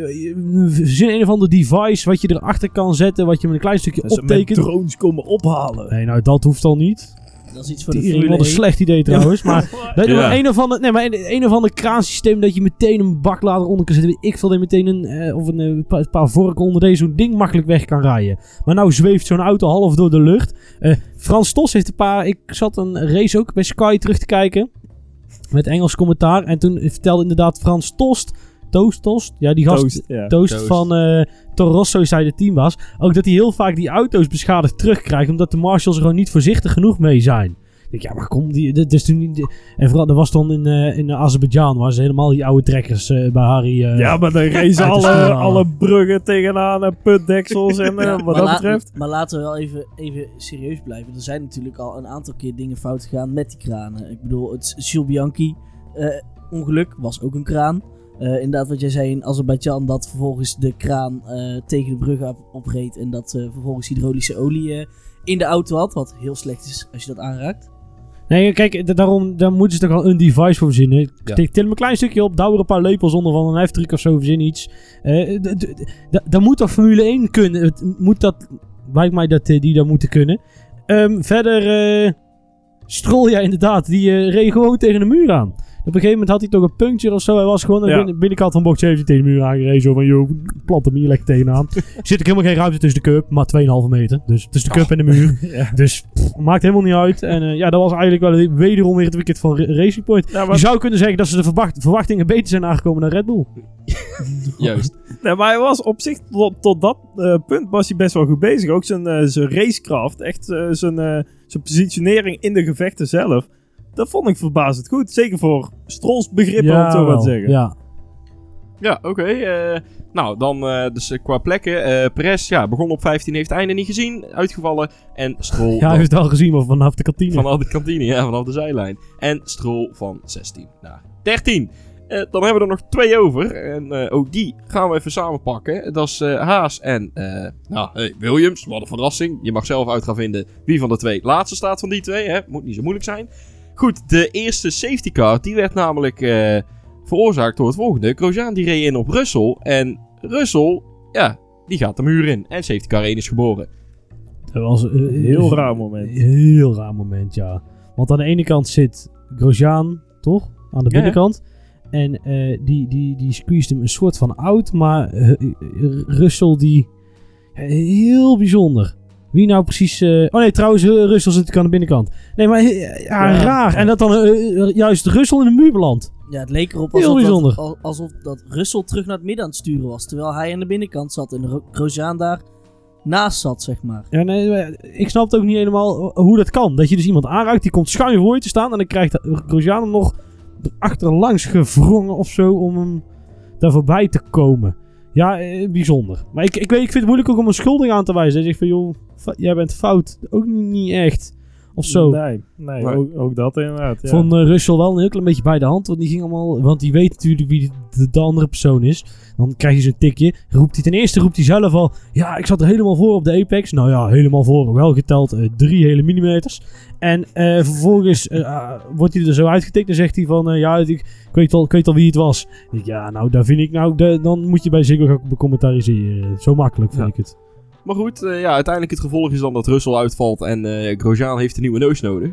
verzin een of ander device wat je erachter kan zetten, wat je met een klein stukje Dat ze met optekent. drones komen ophalen. Nee, nou dat hoeft al niet. Dat is iets voor de wat een 1. slecht idee trouwens. Maar dat, Ja. maar een, of ander, nee, maar een, een of ander kraansysteem dat je meteen een baklader onder kan zetten. Weet ik veel, meteen een, eh, of een eh, pa- paar vorken onder deze zo'n ding makkelijk weg kan rijden. Maar nou zweeft zo'n auto half door de lucht. Eh, Frans Tos heeft een paar... Ik zat een race ook bij Sky terug te kijken. Met Engels commentaar. En toen vertelde inderdaad Frans Tost... Toast, Tost? Ja, die gast... Toast, ja. Toast, Toast. van eh Toro Rosso is hij de teambaas. Ook dat hij heel vaak die auto's beschadigd terugkrijgt. Omdat de marshals er gewoon niet voorzichtig genoeg mee zijn. Ik denk, ja, maar kom, die, dit is toen niet... En vooral, dat was dan in, eh in Azerbeidzjan, waar ze helemaal die oude trekkers eh, bij Harry... eh, Ja, maar dan racen de alle, alle bruggen tegenaan en putdeksels en eh, Ja, wat dat la- betreft. Maar laten we wel even, even serieus blijven. Er zijn natuurlijk al een aantal keer dingen fout gegaan met die kranen. Ik bedoel, het Jules Bianchi eh, ongeluk was ook een kraan. Eh, inderdaad, wat jij zei in Azerbeidzjan, dat vervolgens de kraan eh, tegen de brug op, opreed. En dat eh, vervolgens hydraulische olie eh, in de auto had. Wat heel slecht is als je dat aanraakt. Nee, kijk, da- daarom daar moeten ze toch al een device voor verzinnen. Ja. Til hem een klein stukje op, douw er een paar lepels onder van een heftruck of zo, verzin iets. Dat moet toch Formule 1 kunnen? Het moet dat, lijkt mij dat eh, die dat moeten kunnen. Ehm, verder, eh Stroll, ja inderdaad, die reed gewoon tegen de muur aan. Op een gegeven moment had hij toch een puncture of zo. Hij was gewoon aan Ja. binnenkant van box 17 tegen de muur aangereden. Zo van, joh, plant hem hier lekker tegenaan. Er zit ook helemaal geen ruimte tussen de cup, maar 2,5 meter. Dus tussen de cup en de muur. Ja. Dus pff, maakt helemaal niet uit. En eh, ja, dat was eigenlijk wel weer- wederom weer het weekend van Ra- Racing Point. Ja, Je zou kunnen zeggen dat ze de verwacht- verwachtingen beter zijn aangekomen dan Red Bull. Juist. nee, maar hij was op zich tot, tot dat eh, punt was hij best wel goed bezig. Ook zijn, eh, zijn racecraft, echt zijn, eh, zijn positionering in de gevechten zelf. Dat vond ik verbazend goed. Zeker voor Strolls begrippen, om het zo maar te wel. zeggen. Ja. Ja, oké. eh, nou, dan eh, dus eh, qua plekken. eh Perez ja, begon op 15, heeft het einde niet gezien. Uitgevallen. En Stroll ja, hij heeft het al gezien, maar vanaf de kantine. vanaf de kantine, ja, vanaf de zijlijn. En Stroll van 16 naar 13. Eh, dan hebben we er nog twee over. En eh, ook die gaan we even samenpakken. Dat is eh, Haas en eh, nou, hey, Williams. Wat een verrassing. Je mag zelf uit gaan vinden wie van de twee laatste staat van die twee. Hè? Moet niet zo moeilijk zijn. Goed, de eerste safety car die werd namelijk eh, veroorzaakt door het volgende. Grosjean die reed in op Russell. En Russell, ja, die gaat de muur in. En safety car 1 is geboren. Dat was eh, Heel raar moment. Heel raar moment, ja. Want aan de ene kant zit Grosjean, toch? Aan de ja. binnenkant. En eh, die, die, die squeezed hem een soort van out. Maar eh, Russell die... heel bijzonder. Wie nou precies... eh, oh nee, trouwens, eh, Russell zit aan de binnenkant. Nee, maar eh, ja, raar. En dat dan juist Russell in de muur belandt. Ja, het leek erop alsof, bijzonder. dat, al- alsof dat Russell terug naar het midden aan het sturen was. Terwijl hij aan de binnenkant zat en Ro- Grosjean daar naast zat, zeg maar. Ja, nee, ik snap het ook niet helemaal hoe dat kan. Dat je dus iemand aanraakt, die komt schuin voor je te staan. En dan krijgt Grosjean hem nog achterlangs gevrongen of zo om hem daar voorbij te komen. Ja, eh, bijzonder. Maar ik, ik, weet, ik vind het moeilijk ook om een schuldig aan te wijzen. Hij zegt van, joh, jij bent fout. Ook niet echt. Of zo. Nee, nee Maar- ook, ook dat inderdaad. Ja. Van eh, Russell wel een heel klein beetje bij de hand. Want die ging allemaal. Want die weet natuurlijk wie de, de andere persoon is. Dan krijg je zo'n tikje. Roept hij ten eerste roept hij zelf al. Ja, ik zat er helemaal voor op de Apex. Nou ja, helemaal voor. Wel geteld eh, drie hele millimeters. En eh, vervolgens ah, wordt hij er zo uitgetikt. En zegt hij van. ja, ik, ik, weet al, ik weet al wie het was. Ja, nou, daar vind ik nou. da- dan moet je bij Ziggo gaan becommentariëren. Zo makkelijk vind Ja. ik het. Maar goed, eh, ja, uiteindelijk het gevolg is dan dat Russell uitvalt en eh Grosjean heeft een nieuwe neus nodig.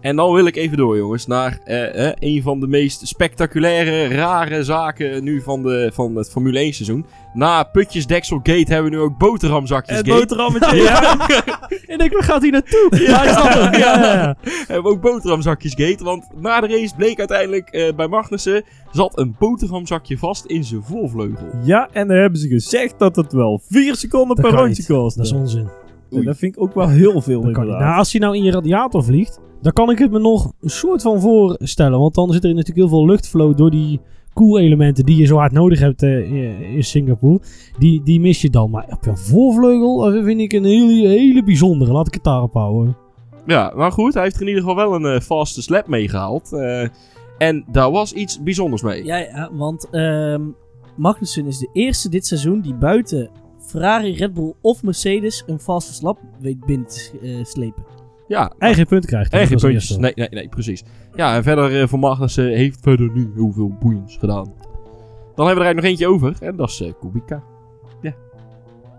En dan wil ik even door, jongens, naar eh, eh, een van de meest spectaculaire, rare zaken nu van, de, van het Formule 1 seizoen. Na Putjesdeksel Gate hebben we nu ook boterhamzakjes Het Gate. boterhammetje. Ja, En ik, waar gaat hij naartoe? Ja, ik snap het. Ja, ja, ja. hebben we ook boterhamzakjes Gate. Want na de race bleek uiteindelijk eh, bij Magnussen zat een boterhamzakje vast in zijn voorvleugel. Ja, en dan hebben ze gezegd dat het wel 4 seconden Dat per rondje kost. Dat is onzin. En dat vind ik ook wel heel veel. Nou, als hij nou in je radiator vliegt, dan kan ik het me nog een soort van voorstellen. Want dan zit er natuurlijk heel veel luchtflow door die koelelementen die je zo hard nodig hebt eh, in Singapore. Die, die mis je dan. Maar op je voorvleugel vind ik een hele, hele bijzondere. Laat ik het daarop houden. Ja, maar goed, hij heeft er in ieder geval wel een eh vaste slap meegehaald. Eh, en daar was iets bijzonders mee. Ja, ja want ehm Magnussen is de eerste dit seizoen die buiten Ferrari, Red Bull of Mercedes een vaste slap weet binnen te eh, slepen. Ja, En geen punten krijgt. hij En geen als puntjes. Nee, nee, nee, precies. Ja, en verder eh, voor Magnussen heeft verder nu heel veel boeiends gedaan. Dan hebben we er eigenlijk nog eentje over. En dat is eh, Kubica. Ja.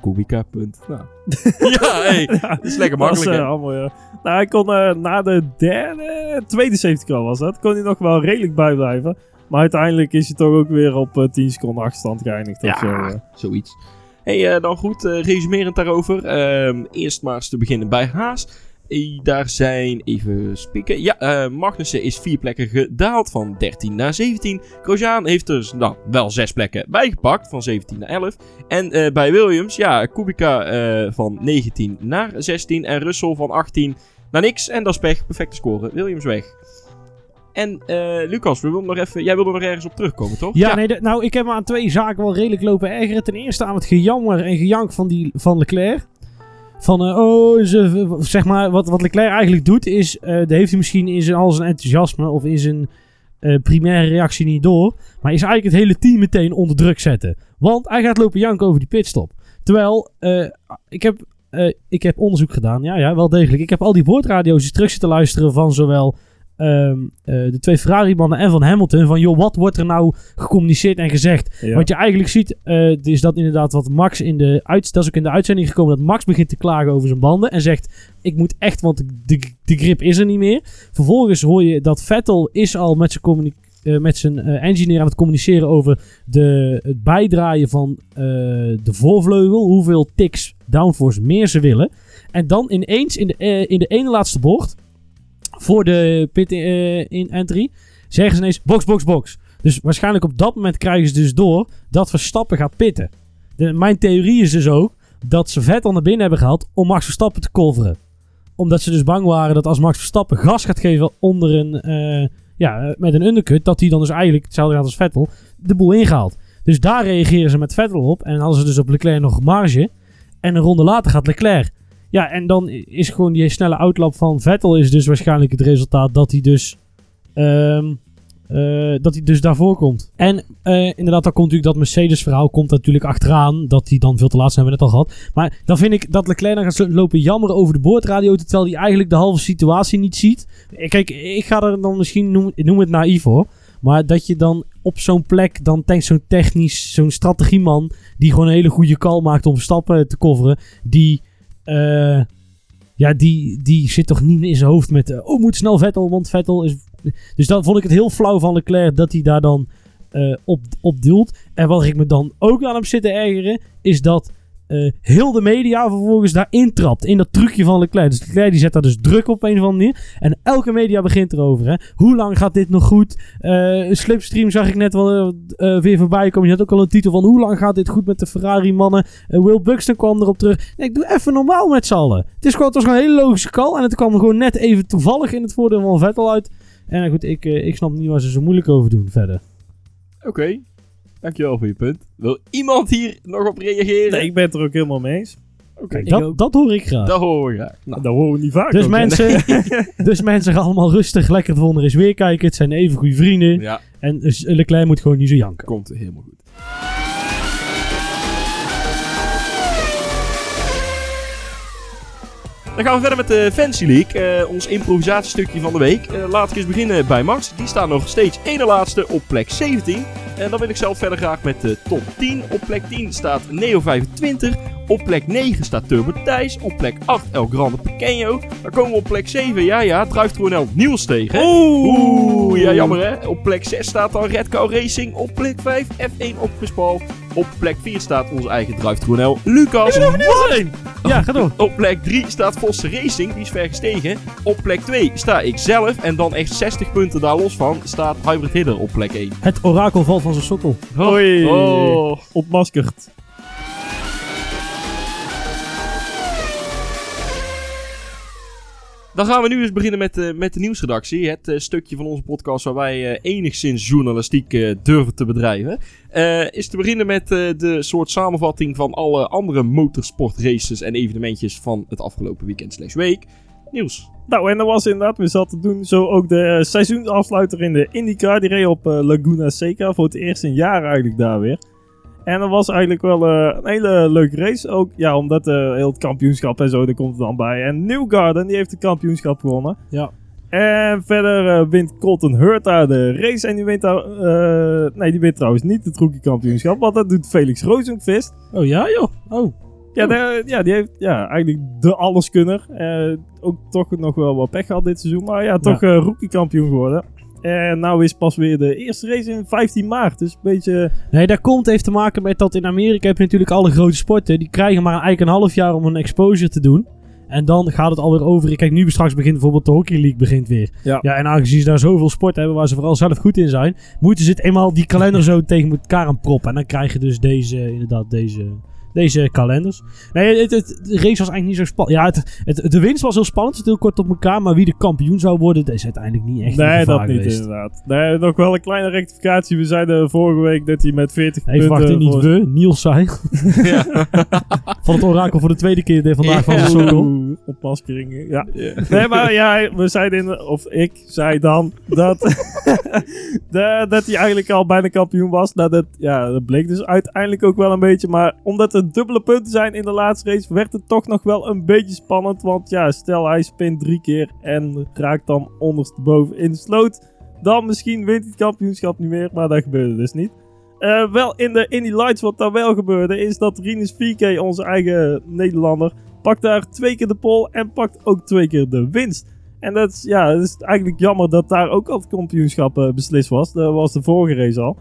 Kubica, punt. Nou. ja, hey, dat is lekker Dat makkelijk. eh, hè? allemaal, ja. Nou, hij kon eh, na de derde, tweede safety car was dat, kon hij nog wel redelijk bijblijven. Maar uiteindelijk is hij toch ook weer op eh, 10 seconden achterstand geëindigd. of zo, Ja, eh. zoiets. hey, eh, dan goed, eh, resumerend daarover. Ehm, eerst maar eens te beginnen bij Haas. Daar zijn, even spieken. Ja, eh, Magnussen is vier plekken gedaald van 13 naar 17. Grosjean heeft er nou, wel zes plekken bijgepakt van 17 naar 11. En eh, bij Williams, ja, Kubica eh, van 19 naar 16. En Russell van 18 naar niks. En dat is pech, perfecte score. Williams weg. En eh, Lucas, we wilden nog even, jij wilde nog ergens op terugkomen, toch? Ja, nee, de- nou, ik heb me aan twee zaken wel redelijk lopen ergeren. Ten eerste aan het gejammer en gejank van, die, van Leclerc. Van, eh, oh, ze, zeg maar, wat, wat Leclerc eigenlijk doet is, eh heeft hij misschien in zijn, al zijn enthousiasme of in zijn eh, primaire reactie niet door. Maar is eigenlijk het hele team meteen onder druk zetten. Want hij gaat lopen janken over die pitstop. Terwijl, eh, ik, heb, eh, ik heb onderzoek gedaan, ja, ja, wel degelijk. Ik heb al die boordradio's eens terug zitten luisteren van zowel ehm, eh, de twee Ferrari-mannen en van Hamilton. Van, joh, wat wordt er nou gecommuniceerd en gezegd? Ja. Wat je eigenlijk ziet, eh, is dat inderdaad wat Max in de uit, dat is ook in de uitzending gekomen, dat Max begint te klagen over zijn banden en zegt, ik moet echt, want de, de, grip is er niet meer. Vervolgens hoor je dat Vettel is al met zijn, eh, met zijn engineer aan het communiceren over de, het bijdraaien van de voorvleugel, hoeveel ticks downforce meer ze willen. En dan ineens in de, in de ene laatste bocht, voor de pit eh, in entry, zeggen ze ineens box, box, box. Dus waarschijnlijk op dat moment krijgen ze dus door dat Verstappen gaat pitten. De, mijn theorie is dus ook dat ze Vettel naar binnen hebben gehaald om Max Verstappen te coveren. Omdat ze dus bang waren dat als Max Verstappen gas gaat geven onder een, eh, ja, eh, met een undercut, dat hij dan dus eigenlijk, hetzelfde gaat als Vettel, de boel ingehaald. Dus daar reageren ze met Vettel op en hadden ze dus op Leclerc nog marge. En een ronde later gaat Leclerc. Ja, en dan is gewoon die snelle outlap van Vettel is dus waarschijnlijk het resultaat dat hij dus ehm, eh, dat hij dus daarvoor komt. En eh, inderdaad, dan komt natuurlijk dat Mercedes-verhaal komt natuurlijk achteraan. Dat die dan veel te laat zijn, hebben we net al gehad. Maar dan vind ik dat Leclerc dan gaat lopen jammeren over de boordradio. Terwijl hij eigenlijk de halve situatie niet ziet. Kijk, ik ga er dan misschien, noem, noem het naïef hoor. Maar dat je dan op zo'n plek, dan denkt zo'n technisch, zo'n strategieman. Die gewoon een hele goede call maakt om Verstappen te coveren. Die, eh, ja, die, die zit toch niet in zijn hoofd met, eh, oh moet snel Vettel, want Vettel is dus dan vond ik het heel flauw van Leclerc dat hij daar dan eh, op, op. En wat ik me dan ook aan hem zit te ergeren, is dat eh, heel de media vervolgens daar intrapt. In dat trucje van Leclerc. Dus Leclerc die zet daar dus druk op een of andere manier. En elke media begint erover. Hè. Hoe lang gaat dit nog goed? Eh Slipstream zag ik net wel eh, weer voorbij komen. Je had ook al een titel van hoe lang gaat dit goed met de Ferrari mannen? Will Buxton kwam erop terug. Nee, ik doe even normaal met z'n allen. Het, is gewoon, het was een hele logische call. En het kwam gewoon net even toevallig in het voordeel van Vettel uit. En goed, ik, ik snap niet waar ze zo moeilijk over doen verder. Oké, dankjewel voor je punt. Wil iemand hier nog op reageren? Nee, ik ben het er ook helemaal mee eens. Oké, dat, dat hoor ik graag. dat hoor je graag. Nou, Dat horen we niet vaak. dus, ook, mensen, dus mensen gaan allemaal rustig lekker de volgende eens weer kijken. Het zijn even goede vrienden. ja, En dus Leclerc moet gewoon niet zo janken. komt helemaal goed. Dan gaan we verder met de Fancy League, eh, ons improvisatiestukje van de week. Eh, laat ik eens beginnen bij Max. Die staat nog steeds ene laatste op plek 17. En dan wil ik zelf verder graag met de top 10. Op plek 10 staat Neo25. Op plek 9 staat Turbo Thijs. Op plek 8 El Grande Pequeño. Dan komen we op plek 7, ja ja, Drive Ronel Niels tegen. Oeh, ja jammer hè. Op plek 6 staat dan Red Cow Racing. Op plek 5 F1 op Paul. Op plek 4 staat onze eigen Ronel Lucas. Ja, ga door. Op plek 3 staat Vossen Racing, die is ver gestegen. Op plek 2 sta ik zelf. En dan echt 60 punten daar los van staat Hybrid Hidder op plek 1. Het orakel valt van zijn sokkel. Hoi. Oh. Ontmaskerd. Dan gaan we nu eens beginnen met, eh, met de nieuwsredactie. Het eh, stukje van onze podcast waar wij eh, enigszins journalistiek durven te bedrijven. Is te beginnen met de soort samenvatting van alle andere motorsportraces en evenementjes van het afgelopen weekend slash week. Nieuws. Nou, en er was inderdaad weer zat te doen. Zo ook de seizoensafsluiter in de IndyCar. Die reed op Laguna Seca voor het eerst in jaar eigenlijk daar weer. En dat was eigenlijk wel eh, een hele leuke race. Ook ja, omdat eh, heel het kampioenschap en zo, daar komt het dan bij. En Newgarden, die heeft het kampioenschap gewonnen. Ja. En verder eh, wint Colton Hurt daar de race. En die wint daar... nee, die wint trouwens niet het rookie kampioenschap. Want dat doet Felix Rozenquist. Oh ja, joh. Oh. Ja, de- ja, die heeft ja, eigenlijk de alleskunner. Ook toch nog wel wat pech gehad dit seizoen. Maar ja, toch eh rookie kampioen geworden. En nou is pas weer de eerste race in 15 maart. Dus een beetje... Nee, dat komt heeft te maken met dat in Amerika heb je natuurlijk alle grote sporten. Die krijgen maar eigenlijk een half jaar om een exposure te doen. En dan gaat het alweer over. Kijk, nu straks begint bijvoorbeeld de Hockey League begint weer. Ja. ja en aangezien ze daar zoveel sport hebben waar ze vooral zelf goed in zijn, moeten ze het eenmaal die kalender zo tegen elkaar aan proppen. En dan krijg je dus deze, inderdaad, deze, deze kalenders. Nee, het, het, de race was eigenlijk niet zo spannend. Ja, het, het, de winst was heel spannend, het heel kort op elkaar. Maar wie de kampioen zou worden, dat is uiteindelijk niet echt nee, dat niet geweest. inderdaad. Nee, nog wel een kleine rectificatie. We zeiden vorige week dat hij met 40 Even punten... wachten, niet voor- we, Niels zei. ja. Van het orakel voor de tweede keer dit vandaag van de sokkel. Ja. Nee, maar ja, we zeiden, in, of ik zei dan, dat, de- dat hij eigenlijk al bijna kampioen was. Nou, dat, ja, dat bleek dus uiteindelijk ook wel een beetje. Maar omdat er dubbele punten zijn in de laatste race, werd het toch nog wel een beetje spannend. Want ja, stel hij spint drie keer en raakt dan ondersteboven in de sloot. Dan misschien wint hij het kampioenschap niet meer, maar dat gebeurde dus niet. Eh, wel in de Indy Lights, wat daar wel gebeurde, is dat Rinus VK, onze eigen Nederlander, pakt daar twee keer de pole en pakt ook twee keer de winst. En dat is, ja, is eigenlijk jammer dat daar ook al het kampioenschap eh, beslist was. Dat was de vorige race al.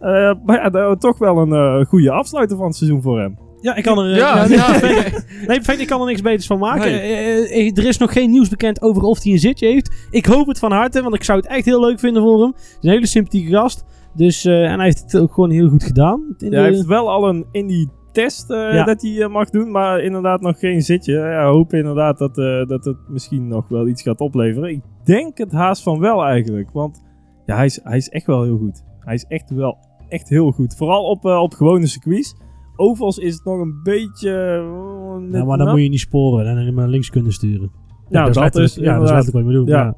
Eh, maar ja, dat was toch wel een goede afsluiter van het seizoen voor hem. Ja, ik kan er, Ja, ja, nee, in ik kan er niks beters van maken. Nee. Eh, eh, er is nog geen nieuws bekend over of hij een zitje heeft. Ik hoop het van harte, want ik zou het echt heel leuk vinden voor hem. Het is een hele sympathieke gast. Dus, eh, en hij heeft het ook gewoon heel goed gedaan. In Ja, hij de- heeft wel al een Indy test eh, Ja. dat hij eh, mag doen, maar inderdaad nog geen zitje. Ja, hopen inderdaad dat, eh, dat het misschien nog wel iets gaat opleveren. Ik denk het haast van wel eigenlijk, want ja, hij, is, hij is echt wel heel goed. Hij is echt wel echt heel goed. Vooral op, eh, op gewone circuits. Ovals is het nog een beetje... eh, net ja, maar dan nat. moet je niet sporen en dan helemaal links kunnen sturen. Ja, dat is ja, dat is wat je moet doen. Ja.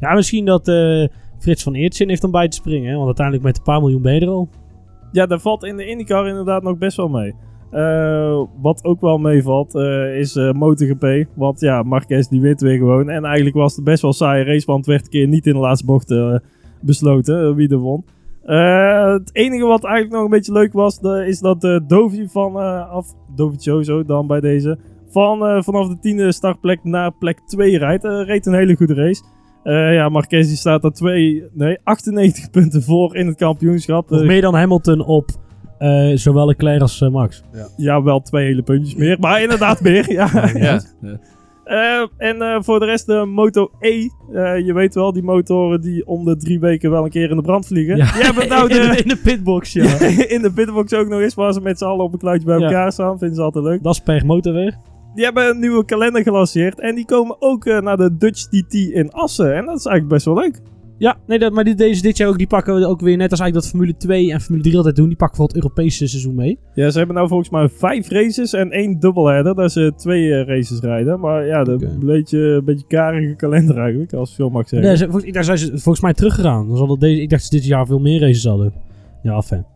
Ja, misschien dat eh, Frits van Eertzin heeft om bij te springen. Hè? Want uiteindelijk met een paar miljoen ben je er al. Ja, daar valt in de IndyCar inderdaad nog best wel mee. Eh, wat ook wel meevalt is eh MotoGP. Want ja, Marquez die wint weer gewoon. En eigenlijk was het best wel een saaie race. Want het werd een keer niet in de laatste bocht besloten wie er won. Eh, het enige wat eigenlijk nog een beetje leuk was, de- is dat de Dovi van eh af, Dovizioso dan bij deze, van, eh, vanaf de tiende startplek naar plek 2 rijdt. Eh, reed een hele goede race. Eh, ja, Marquez die staat daar twee, nee, 98 punten voor in het kampioenschap. Nog Eh, meer dan Hamilton op eh, zowel Leclerc als eh, Max. Ja, wel twee hele puntjes meer. Maar inderdaad meer, ja. Ja. Eh, en eh, voor de rest de Moto E. Eh, je weet wel, die motoren die om de drie weken wel een keer in de brand vliegen. Ja. Die hebben nou in, de, in de pitbox, ja. in de pitbox ook nog eens, waar ze met z'n allen op een kluitje bij Ja. elkaar staan. Vinden ze altijd leuk. Dat is per motorweg. Die hebben een nieuwe kalender gelanceerd. En die komen ook naar de Dutch TT in Assen. En dat is eigenlijk best wel leuk. Ja, nee, dat, maar die, deze dit jaar ook, die pakken we ook weer net als eigenlijk dat Formule 2 en Formule 3 altijd doen. Die pakken voor het Europese seizoen mee. Ja, ze hebben nou volgens mij vijf races en één dubbelheader. Dat ze twee eh, races rijden. Maar ja, dat een beetje, een beetje karige kalender eigenlijk, als zo mag zeggen. Nee, ze, volgens, daar zijn ze volgens mij teruggegaan. Dan zal deze, ik dacht dat ze dit jaar veel meer races hadden. Ja, fijn.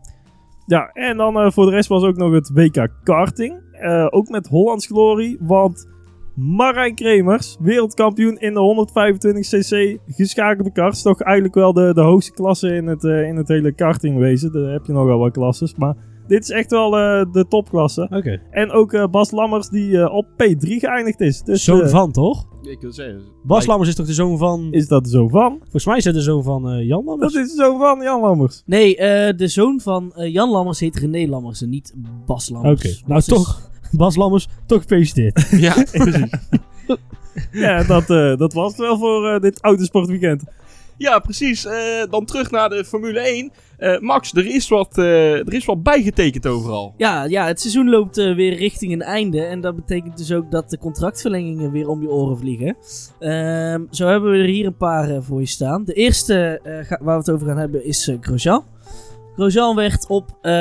Ja, en dan eh, voor de rest was ook nog het WK karting. Eh, ook met Hollands glorie, want Marijn Kremers, wereldkampioen in de 125cc geschakelde karts. Toch eigenlijk wel de, de hoogste klasse in het, eh, in het hele kartingwezen. Daar heb je nogal wat klasses, maar dit is echt wel eh, de topklasse. Oké. En ook eh, Bas Lammers die eh, op P3 geëindigd is. Dus zoon van, toch? Ik wil zeggen... Bas Lammers is toch de zoon van... is dat zo van? Volgens mij is dat de zoon van eh, Jan Lammers. Dat is zo van Jan Lammers. Nee, eh, de zoon van eh, Jan Lammers heet René Lammers en niet Bas Lammers. Oké, nou is- toch. Bas Lammers, toch gefeliciteerd. Ja, precies. Ja, dat, eh, dat was het wel voor eh, dit autosportweekend. Ja, precies. Eh, dan terug naar de Formule 1. Eh, Max, er is, wat, eh, er is wat bijgetekend overal. Ja, ja, het seizoen loopt weer richting een einde. En dat betekent dus ook dat de contractverlengingen weer om je oren vliegen. Ehm, zo hebben we er hier een paar voor je staan. De eerste eh, ga- waar we het over gaan hebben is Grosjean. Grosjean werd op eh,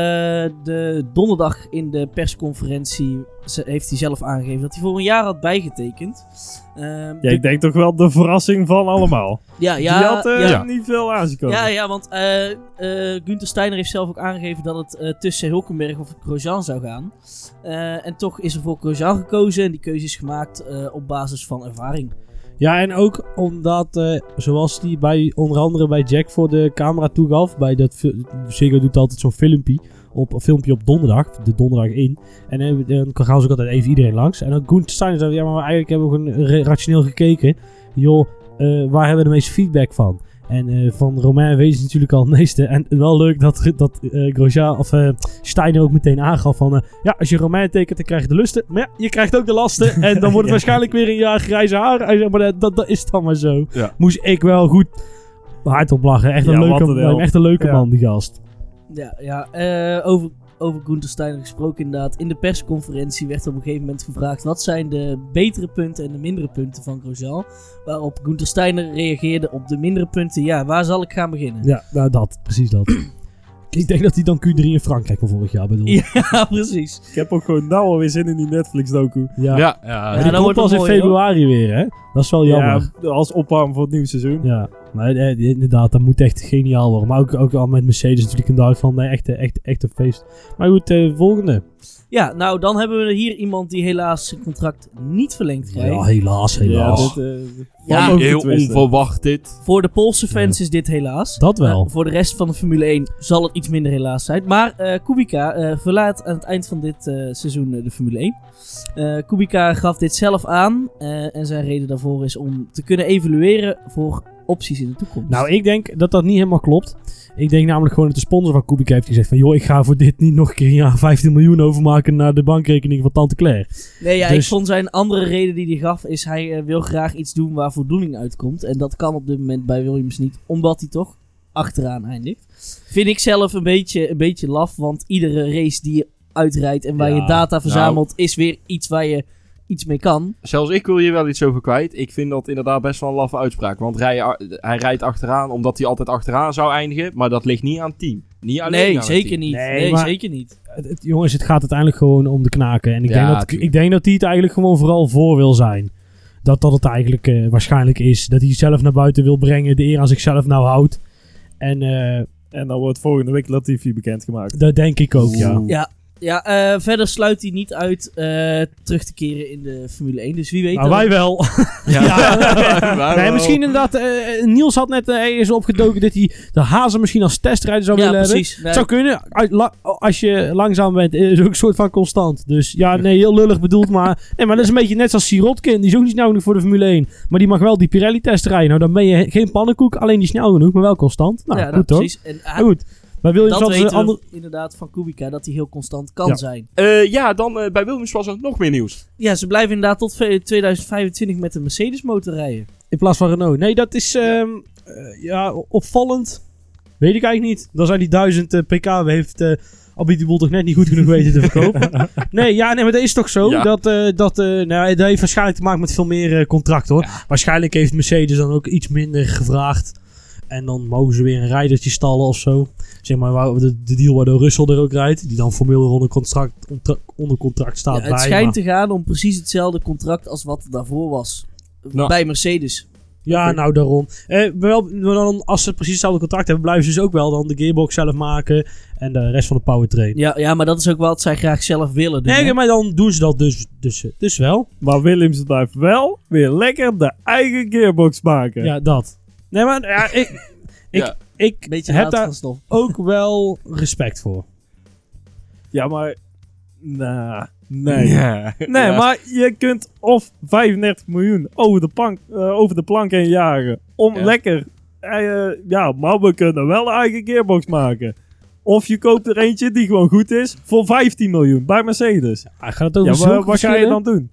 de donderdag in de persconferentie... ze- heeft hij zelf aangegeven dat hij voor een jaar had bijgetekend. Ehm, Ja, de- ik denk toch wel de verrassing van allemaal. ja, Die ja, had eh, ja. niet veel aangekomen. Ja, ja, want eh eh Günther Steiner heeft zelf ook aangegeven dat het tussen Hulkenberg of Grosjean zou gaan. En toch is er voor Grosjean gekozen en die keuze is gemaakt op basis van ervaring. Ja, en ook omdat, eh, zoals die bij, onder andere bij Jack voor de camera toegaf, bij dat, Ziggo doet altijd zo'n filmpje op, een filmpje op donderdag, de donderdag in. En eh, dan gaan ze ook altijd even iedereen langs. En dan Gunther Steiner zei, ja, maar eigenlijk hebben we gewoon rationeel gekeken. Joh, eh, waar hebben we de meeste feedback van? En eh, van Romain weet je natuurlijk al het meeste. En wel leuk dat, dat eh, Grosjean, of eh, Steiner ook meteen aangaf van... eh, ja, als je Romain tekent, dan krijg je de lusten. Maar ja, je krijgt ook de lasten. En dan wordt het Ja. waarschijnlijk weer een jaar grijze haar. Maar dat, dat, dat is dan maar zo. Ja. Moest ik wel goed hard op lachen. Echt een, Ja, leuke, echt een leuke Ja. man, die gast. Ja, ja eh, over, over Günther Steiner gesproken inderdaad. In de persconferentie werd op een gegeven moment gevraagd... wat zijn de betere punten en de mindere punten van Grosjean? Waarop Günther Steiner reageerde op de mindere punten. Ja, waar zal ik gaan beginnen? Ja, nou dat. Precies dat. ik denk dat hij dan Q3 in Frankrijk van vorig jaar bedoelt. Ja, Ja, precies. Ik heb ook gewoon nou alweer zin in die Netflix-docu. ja. Ja, ja. die komt het pas in mooi, hoor. februari weer, hè? Dat is wel jammer. Ja, als opwarm voor het nieuwe seizoen. Ja, maar eh, inderdaad, dat moet echt geniaal worden. Maar ook, ook al met Mercedes natuurlijk een dag van nee, echt, echt, echt een feest. Maar goed, eh, volgende. Ja, nou dan hebben we hier iemand die helaas zijn contract niet verlengd krijgt. Ja, helaas, Ja, helaas. dit, eh, Ja, ook te Heel onverwacht dit. Voor de Poolse fans is dit helaas. Dat wel. Eh, voor de rest van de Formule 1 zal het iets minder helaas zijn. Maar eh, Kubica eh, verlaat aan het eind van dit eh, seizoen eh, de Formule 1. Eh, Kubica gaf dit zelf aan. eh, en zijn reden daarvoor is om te kunnen evalueren voor opties in de toekomst. Nou, ik denk dat dat niet helemaal klopt. Ik denk namelijk gewoon dat de sponsor van Kubica heeft gezegd van... joh, ik ga voor dit niet nog een keer jaar 15 miljoen overmaken naar de bankrekening van Tante Claire. nee, ja, ik dus- vond zijn andere reden die hij gaf is hij eh, wil graag iets doen waar voldoening uitkomt. En dat kan op dit moment bij Williams niet, omdat hij toch achteraan eindigt. Vind ik zelf een beetje, een beetje laf, want iedere race die je uitrijdt en waar Ja, je data nou- verzamelt is weer iets waar je iets mee kan. Zelfs ik wil hier wel iets over kwijt. Ik vind dat inderdaad best wel een laffe uitspraak. Want rij, hij rijdt achteraan omdat hij altijd achteraan zou eindigen. Maar dat ligt niet aan het team. Niet alleen aan Nee, het zeker team. niet. Nee, Nee, maar- zeker niet. Het- het- jongens, het gaat uiteindelijk gewoon om de knaken. En ik, Ja, denk, dat, tuurlijk. ik denk dat hij het eigenlijk gewoon vooral voor wil zijn. Dat dat het eigenlijk eh, waarschijnlijk is. Dat hij zelf naar buiten wil brengen. De eer aan zichzelf nou houdt. En eh, En dan wordt volgende week Latifi bekendgemaakt. dat denk ik ook, ja. Ja, ja eh, verder sluit hij niet uit eh, terug te keren in de Formule 1. Dus wie weet... Nou, wij wel. Ja. Wij nee, wel. misschien inderdaad. eh, Niels had net eh, eens opgedoken dat hij de hazen misschien als testrijder zou Ja, willen hebben. precies. Nee, Het zou kunnen. Uit- la- Als je langzaam bent, is het ook een soort van constant. Dus ja, nee, heel lullig bedoeld. Maar, nee, maar dat is een beetje net als Sirotkin. Die is ook niet snel genoeg voor de Formule 1. Maar die mag wel die Pirelli-test rijden. Nou, dan ben je geen pannenkoek. Alleen niet snel genoeg, maar wel constant. Nou, ja, goed nou, toch? precies. En hij- Maar Williams dat weten een andere... we inderdaad van Kubica, dat hij heel constant kan Ja. zijn. Eh, ja, dan eh, bij Williams was er nog meer nieuws. Ja, ze blijven inderdaad tot ve- 2025 met de Mercedes motor rijden. In plaats van Renault. Nee, dat is ehm, eh, ja, opvallend. Weet ik eigenlijk niet. Dan zijn die 1000 eh, pk heeft uh, de boel toch net niet goed genoeg weten te verkopen. nee, ja, nee, maar dat is toch zo. Ja. Dat, eh, dat, eh, nou, dat heeft waarschijnlijk te maken met veel meer eh, contracten hoor. Waarschijnlijk heeft Mercedes dan ook iets minder gevraagd. En dan mogen ze weer een rijdertje stallen of zo. Zeg maar waar- de, de deal waardoor Russell er ook rijdt. Die dan formeel onder contract, onder, onder contract staat Ja, bij. het schijnt maar- te gaan om precies hetzelfde contract als wat er daarvoor was. Nou. Bij Mercedes. Ja, nou daarom. Eh, wel, dan, als ze precies hetzelfde contract hebben, blijven ze dus ook wel dan de gearbox zelf maken en de rest van de powertrain. Ja, ja, maar dat is ook wat zij graag zelf willen doen. Nee, hè? maar dan doen ze dat dus, dus, dus wel. Maar Williams blijft wel weer lekker de eigen gearbox maken. Ja, dat. Nee, maar ja, ik, ik, Ja. ik Beetje heb daar ook wel respect voor. Ja, maar... Nah, nee. Ja. Nee, Ja. maar je kunt of 35 miljoen over de, plank, eh, over de plank heen jagen. Om Ja. lekker... eh, ja, maar we kunnen wel een eigen gearbox maken. Of je koopt er eentje die gewoon goed is voor 15 miljoen bij Mercedes. Hij gaat het over Ja, maar wat ga je dan doen?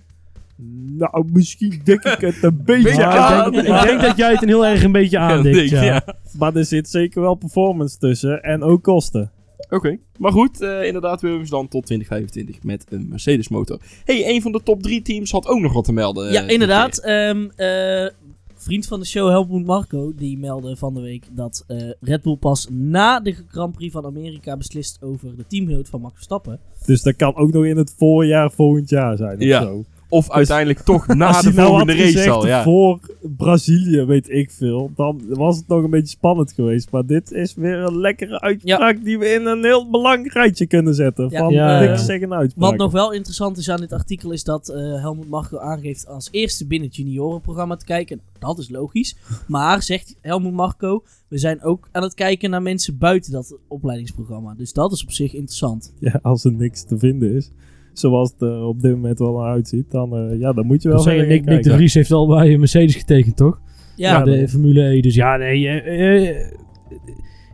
Nou, misschien denk ik het een beetje aan. ik, denk, ik denk dat jij het een heel erg een beetje aandikt. Ja, Ja. Maar er zit zeker wel performance tussen en ook kosten. Oké, maar goed, eh, inderdaad willen we ze dan tot 2025 met een Mercedes motor. hey, een van de top drie teams had ook nog wat te melden. ja, eh, inderdaad. Ehm, eh, vriend van de show, Helmut Marco, die meldde van de week dat eh, Red Bull pas na de Grand Prix van Amerika beslist over de teamgenoot van Max Verstappen. Dus dat kan ook nog in het voorjaar volgend jaar zijn of Ja. zo. Of uiteindelijk toch na Als de nou volgende race al, ja. voor Brazilië, weet ik veel, dan was het nog een beetje spannend geweest. Maar dit is weer een lekkere uitspraak die we in een heel belangrijk rijtje kunnen zetten. Ja. van Ja, zeggen uitspraak. Wat nog wel interessant is aan dit artikel is dat eh, Helmut Marco aangeeft als eerste binnen het juniorenprogramma te kijken. Dat is logisch. Maar zegt Helmut Marco, we zijn ook aan het kijken naar mensen buiten dat opleidingsprogramma. Dus dat is op zich interessant. Ja, als er niks te vinden is, zoals het er op dit moment wel naar uitziet, dan, eh, ja, dan moet je wel zeggen, Nick, Nick de. Vries heeft al bij Mercedes getekend, toch? Ja, Ja, de Formule E. Dus ja, nee. eh, eh,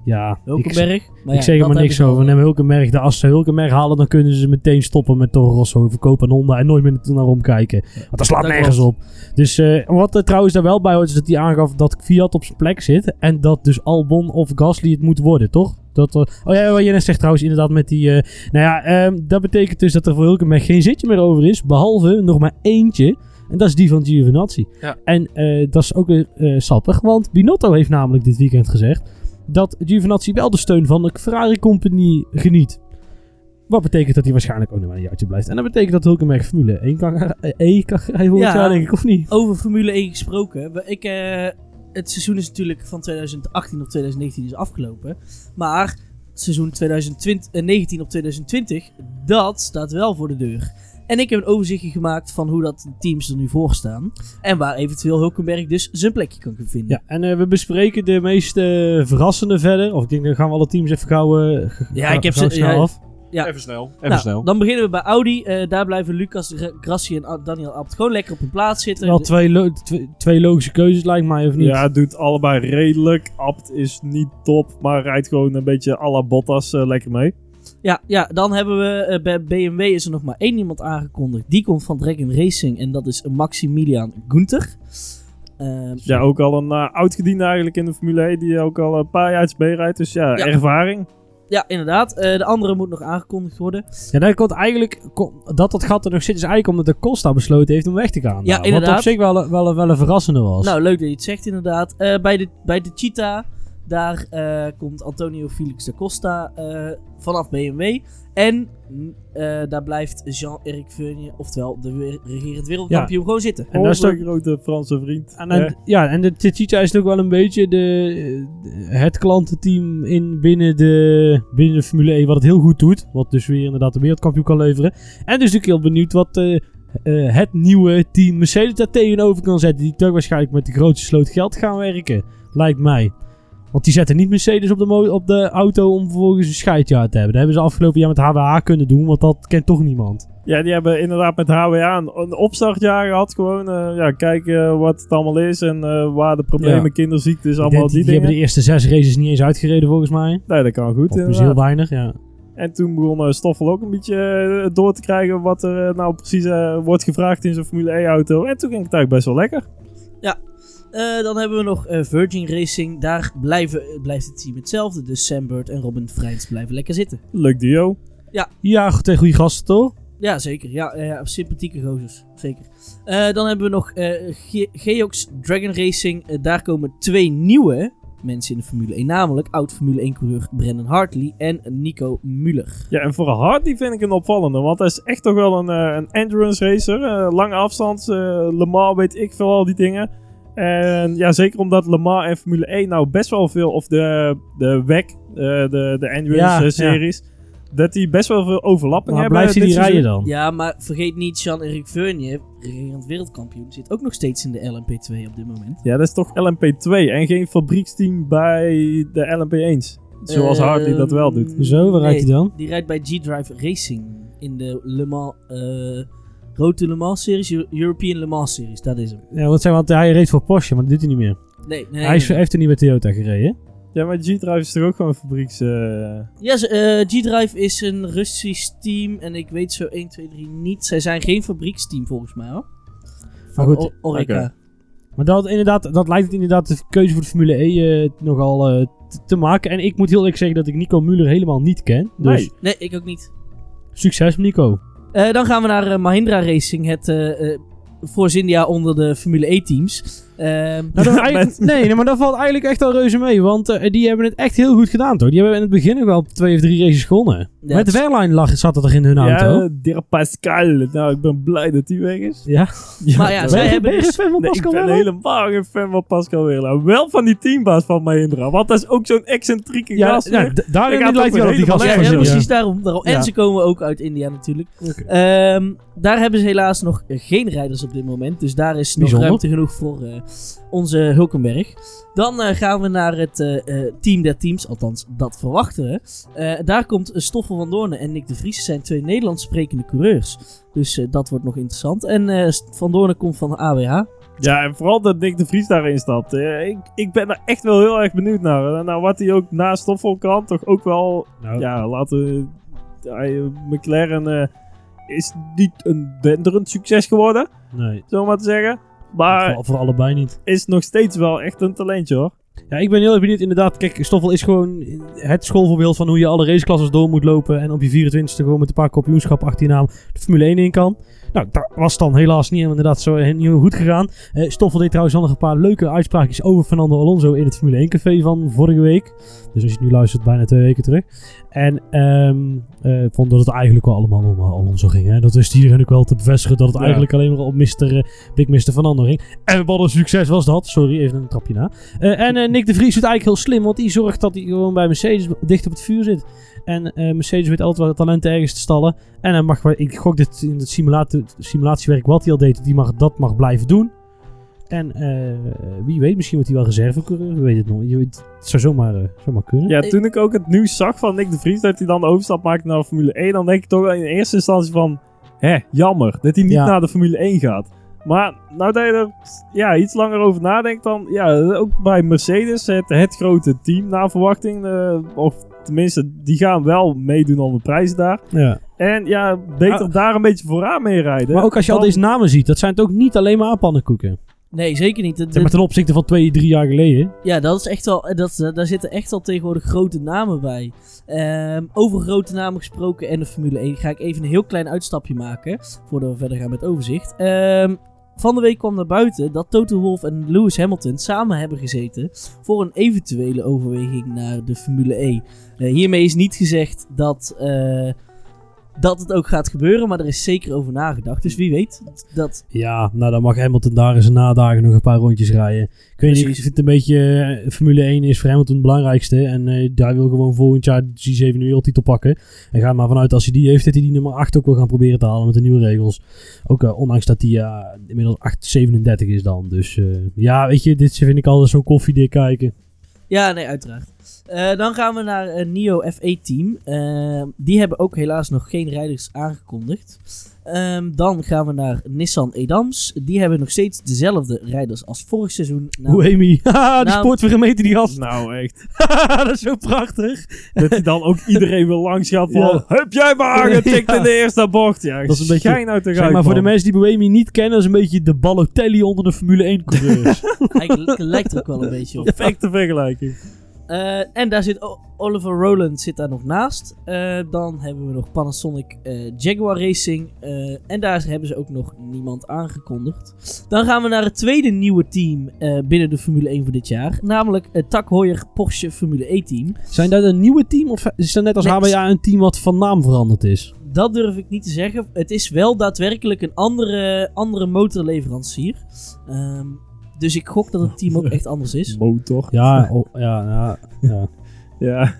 ja, ik, Hulkenberg. Ik ja, zeg er maar niks over. Neem Hulkenberg. De, als ze Hulkenberg halen, dan kunnen ze meteen stoppen met Toro Rosso. Verkopen aan Honda en nooit meer naar omkijken. Want dat slaat Dat nergens op. Dus eh, wat er trouwens daar wel bij hoort, is dat hij aangaf dat Fiat op zijn plek zit. En dat dus Albon of Gasly het moet worden, toch? Dat, eh, oh ja, wat je net zegt trouwens inderdaad met die... eh, nou ja, ehm, dat betekent dus dat er voor Hulkenberg geen zitje meer over is. Behalve nog maar eentje. En dat is die van Giovinazzi. Ja. En eh, dat is ook weer eh, sappig. Want Binotto heeft namelijk dit weekend gezegd... dat Giovinazzi wel de steun van de Ferrari Company geniet. Wat betekent dat hij waarschijnlijk ook nog maar een jaartje blijft. En dat betekent dat Hulkenberg Formule 1 kan, eh, E kan rijden volgend Ja. jaar, denk ik, of niet? Over Formule 1 gesproken. Ik, eh, het seizoen is natuurlijk van 2018 op 2019 is afgelopen. Maar seizoen 2019 op 2020, dat staat wel voor de deur. En ik heb een overzichtje gemaakt van hoe dat de teams er nu voor staan. En waar eventueel Hulkenberg dus zijn plekje kan vinden. Ja, en eh, we bespreken de meest eh, verrassende verder. Of ik denk, dan gaan we alle teams even gauw, eh, Ja, ik heb ze- snel ja, af. Ja. Even snel, even Nou, snel. Dan beginnen we bij Audi. Eh, daar blijven Lucas Grassi en Daniel Abt gewoon lekker op hun plaats zitten. Wel twee, lo- twee, twee logische keuzes lijkt mij, of niet? Ja, het doet allebei redelijk. Abt is niet top, maar rijdt gewoon een beetje à la Bottas lekker mee. Ja, ja, dan hebben we eh, bij BMW is er nog maar één iemand aangekondigd. Die komt van Dragon Racing en dat is Maximilian Gunther. Ehm, Ja, ook al een uh, oudgediende eigenlijk in de Formule 1, die ook al een paar jaar mee rijdt. Dus ja, Ja. ervaring. ja, inderdaad. Eh, de andere moet nog aangekondigd worden. Ja, dat komt eigenlijk... kom- dat dat gat er nog zit is eigenlijk omdat de Costa besloten heeft om weg te gaan. Ja, Nou, inderdaad. Wat op zich wel, wel, wel een verrassende was. Nou, leuk dat je het zegt inderdaad. Eh, bij, de, bij de Cheetah, daar eh, komt Antonio Felix da Costa eh, vanaf BMW. En eh, daar blijft Jean-Eric Vergne, oftewel de regerend wereldkampioen, gewoon zitten. En dat is toch- grote Franse vriend. En, en- ja, en de Chicha is ook wel een beetje de, het klantenteam in binnen, de, binnen de Formule 1 wat het heel goed doet. Wat dus weer inderdaad de wereldkampioen kan leveren. En dus ook heel benieuwd wat eh, eh, het nieuwe team Mercedes daar tegenover kan zetten. Die toch waarschijnlijk met de grootste sloot geld gaan werken. Lijkt mij. Want die zetten niet Mercedes op de, op de auto om vervolgens een scheidjaar te hebben. Dat hebben ze afgelopen jaar met HWH kunnen doen, want dat kent toch niemand. ja, die hebben inderdaad met HWA een, een opstartjaar gehad. Gewoon eh, ja, kijken wat het allemaal is en eh, waar de problemen, Ja. kinderziektes, allemaal denk, die, die, die dingen. hebben de eerste zes races niet eens uitgereden volgens mij. Nee, dat kan goed dus inderdaad. heel weinig, ja. En toen begon eh, Stoffel ook een beetje eh, door te krijgen wat er eh, nou precies eh, wordt gevraagd in zo'n Formule 1 auto. En toen ging het eigenlijk best wel lekker. Eh, dan hebben we nog eh, Virgin Racing. Daar blijven, blijft het team hetzelfde. Dus Sam Bird en Robin Freins blijven lekker zitten. Leuk duo. Ja, goed, tegen goede gasten toch? Ja, zeker. Ja, eh, ja sympathieke gozers. Zeker. Eh, dan hebben we nog eh, Ge- Geox Dragon Racing. Eh, daar komen twee nieuwe mensen in de Formule 1. Namelijk oud Formule 1-coureur Brendan Hartley en Nico Muller. Ja, en voor Hardy vind ik een opvallende. Want hij is echt toch wel een, eh, een endurance racer. eh, lange afstand, eh, Le Mans, weet ik veel, al die dingen. En ja, zeker omdat Le Mans en Formule 1 nou best wel veel, of de, de WEC, eh, de, de endurance Ja, eh, ja. series, dat die best wel veel overlapping Maar hebben. blijft hij die rijden seizoen. dan? Ja, maar vergeet niet, Jean-Eric Vergne, regerend wereldkampioen, zit ook nog steeds in de LMP2 op dit moment. Ja, dat is toch LMP2 en geen fabrieksteam bij de LMP1's. Zoals Hartley dat wel doet. Zo, waar rijdt hij dan? Die rijdt bij G-Drive Racing in de Le Mans, eh To Le Mans series, Eu- European Le Mans series, dat is hem. Ja, wat zijn, want hij reed voor Porsche, maar dat doet hij niet meer. Nee, nee. hij is, nee. heeft er niet bij Toyota gereden. Ja, maar G-Drive is toch ook gewoon fabrieks... Ja, ze- eh, G-Drive is een Russisch team en ik weet zo 1, 2, 3 niet. Zij zijn geen fabrieksteam volgens mij hoor. Maar goed, Orica. Maar dat, inderdaad, dat lijkt het inderdaad de keuze voor de Formule E eh, nogal eh, te, te maken. En ik moet heel eerlijk zeggen dat ik Nico Muller helemaal niet ken. Dus Nee. Nee, ik ook niet. succes Nico. Eh, dan gaan we naar eh, Mahindra Racing, het eh eh, Force India onder de Formule E-teams. Ehm, Nou, eigenlijk- nee, nee, maar dat valt eigenlijk echt al reuze mee. Want eh, die hebben het echt heel goed gedaan, toch? Die hebben in het begin nog wel twee of drie races gewonnen. Ja, Met Wehrlein lag, zat het er in hun auto. Ja, Pascal. Nou, ik ben blij dat hij weg is. Ja. Ja, Maar ja, zij hebben dus- een fan van Nee, ik Pascal ben helemaal geen fan van Pascal Wehrlein. Wel van die teambaas van Mahindra. Want dat is ook zo'n excentrieke Ja, gast. ja, weer. d- daarin Ik had lijkt ook wel op die gast van ja, precies daarom. daarom. En ze komen ook uit India natuurlijk. Ehm, daar hebben ze helaas nog geen rijders op dit moment. Dus daar is nog Bijzonder. ruimte genoeg voor eh, onze Hulkenberg. Dan eh, gaan we naar het eh, eh, team der teams. Althans, dat verwachten we. Eh, daar komt Stoffel van Doornen en Nick de Vries. zijn twee Nederlands sprekende coureurs. Dus eh, dat wordt nog interessant. En eh, Van Doornen komt van de AWH. Ja, en vooral dat Nick de Vries daarin stapt. Ik, ik ben er echt wel heel erg benieuwd naar. Nou, wat hij ook na Stoffel kan, toch ook wel... Nou, Ja, laten McLaren eh, is niet een denderend succes geworden, nee. zo maar te zeggen. Maar Voor, voor allebei niet. is nog steeds wel echt een talentje, hoor. Ja, ik ben heel erg benieuwd. Inderdaad, kijk, Stoffel is gewoon het schoolvoorbeeld van hoe je alle raceklasses door moet lopen. En op je 24e gewoon met een paar kampioenschap achter je naam de Formule 1 in kan. Nou, dat was dan helaas niet inderdaad zo niet goed gegaan. Eh, Stoffel deed trouwens al nog een paar leuke uitspraakjes over Fernando Alonso in het Formule 1 café van vorige week. Dus als je het nu luistert, bijna twee weken terug. En eh, vond dat het eigenlijk wel allemaal om eh, Alonso ging. Hè? Dat wist iedereen ook wel te bevestigen dat het Ja. eigenlijk alleen maar op Mr. eh, Big Mr. Fernando ging. En wat een succes was dat. Sorry, even een trapje na. Eh, en eh, Nick de Vries doet eigenlijk heel slim, want die zorgt dat hij gewoon bij Mercedes dicht op het vuur zit. En eh, Mercedes weet altijd wel talenten ergens te stallen. En hij mag, ik gok dit in het simulator, simulatiewerk wat hij al deed, die mag, dat mag blijven doen. En eh, wie weet, misschien wordt hij wel reservecoureur, we weten het nog. Je weet, het zou zomaar, eh, zomaar kunnen. Ja, toen ik ook het nieuws zag van Nick de Vries, dat hij dan de overstap maakte naar Formule 1, dan denk ik toch in eerste instantie van, hè, jammer dat hij niet Ja. naar de Formule 1 gaat. Maar nou dat je er ja, iets langer over nadenkt, dan ja, ook bij Mercedes, het, het grote team naar verwachting, of tenminste, die gaan wel meedoen om de prijzen daar. Ja. En ja, beter Ah. daar een beetje vooraan mee rijden. Maar ook als je al deze namen ziet, dat zijn het ook niet alleen maar pannenkoeken. Nee, zeker niet. De- Zeg maar ten opzichte van twee, drie jaar geleden. Ja, dat is echt wel, dat, daar zitten echt al tegenwoordig grote namen bij. Ehm, over grote namen gesproken en de Formule 1 ga ik even een heel klein uitstapje maken. Voordat we verder gaan met overzicht. Ehm, van de week kwam naar buiten dat Toto Wolff en Lewis Hamilton samen hebben gezeten voor een eventuele overweging naar de Formule E. Eh, hiermee is niet gezegd dat, eh, dat het ook gaat gebeuren, maar er is zeker over nagedacht. Dus wie weet dat Ja, nou dan mag Hamilton daar eens een nadagen nog een paar rondjes rijden. Ik weet niet, ik vind het een beetje... eh, Formule 1 is voor Hamilton het belangrijkste. En eh hij wil gewoon volgend jaar de G7 wereldtitel pakken. En ga maar vanuit als hij die heeft, dat hij die nummer 8 ook wil gaan proberen te halen met de nieuwe regels. Ook eh, ondanks dat hij ja, inmiddels 8,37 is dan. Dus eh, ja, weet je, dit vind ik altijd zo'n koffiedik kijken. Ja, nee, uiteraard. Eh, dan gaan we naar een NIO FE-team. Eh, die hebben ook helaas nog geen rijders aangekondigd. Ehm, dan gaan we naar Nissan Edams. Die hebben nog steeds dezelfde rijders als vorig seizoen. Nou, Hoe Amy, haha, die sportvergemeten die gast. Nou, echt. dat is zo prachtig. Dat hij dan ook iedereen wil langs gaat van, Ja. heb jij maar aangetikt Ja. in de eerste bocht? Ja, Dat is een beetje- schijn uit de Zeg maar voor de mensen die Boemi niet kennen, dat is een beetje de Balotelli onder de Formule 1 coureurs. eigenlijk lijkt er ook wel een beetje op. Perfecte vergelijking. Eh, en daar zit Oliver Rowland zit daar nog naast. Eh, dan hebben we nog Panasonic eh, Jaguar Racing. En daar hebben ze ook nog niemand aangekondigd. Dan gaan we naar het tweede nieuwe team binnen de Formule 1 voor dit jaar. Namelijk het Tak Heuer Porsche Formule E team. Zijn dat een nieuwe team of is dat net als HBA een team wat van naam veranderd is? Dat durf ik niet te zeggen. Het is wel daadwerkelijk een andere, andere motorleverancier. Ehm, dus ik gok dat het team ook echt anders is. Motor. Ja, oh, ja, ja, ja. Ja.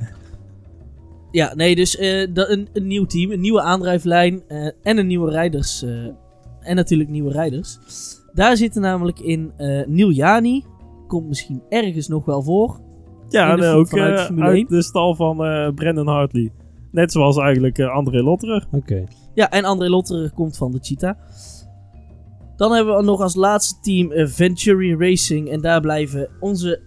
Ja, nee, dus eh, dat, een, een nieuw team, een nieuwe aandrijflijn eh, en een nieuwe rijders. eh, en natuurlijk nieuwe rijders. Daar zitten namelijk in eh Neil Jani. Komt misschien ergens nog wel voor. Ja, en ook uit 1? de stal van eh Brandon Hartley. Net zoals eigenlijk André Lotterer. Oké. Ja, en André Lotterer komt van de Cheetah. Dan hebben we nog als laatste team eh, Venturi Racing. En daar blijven onze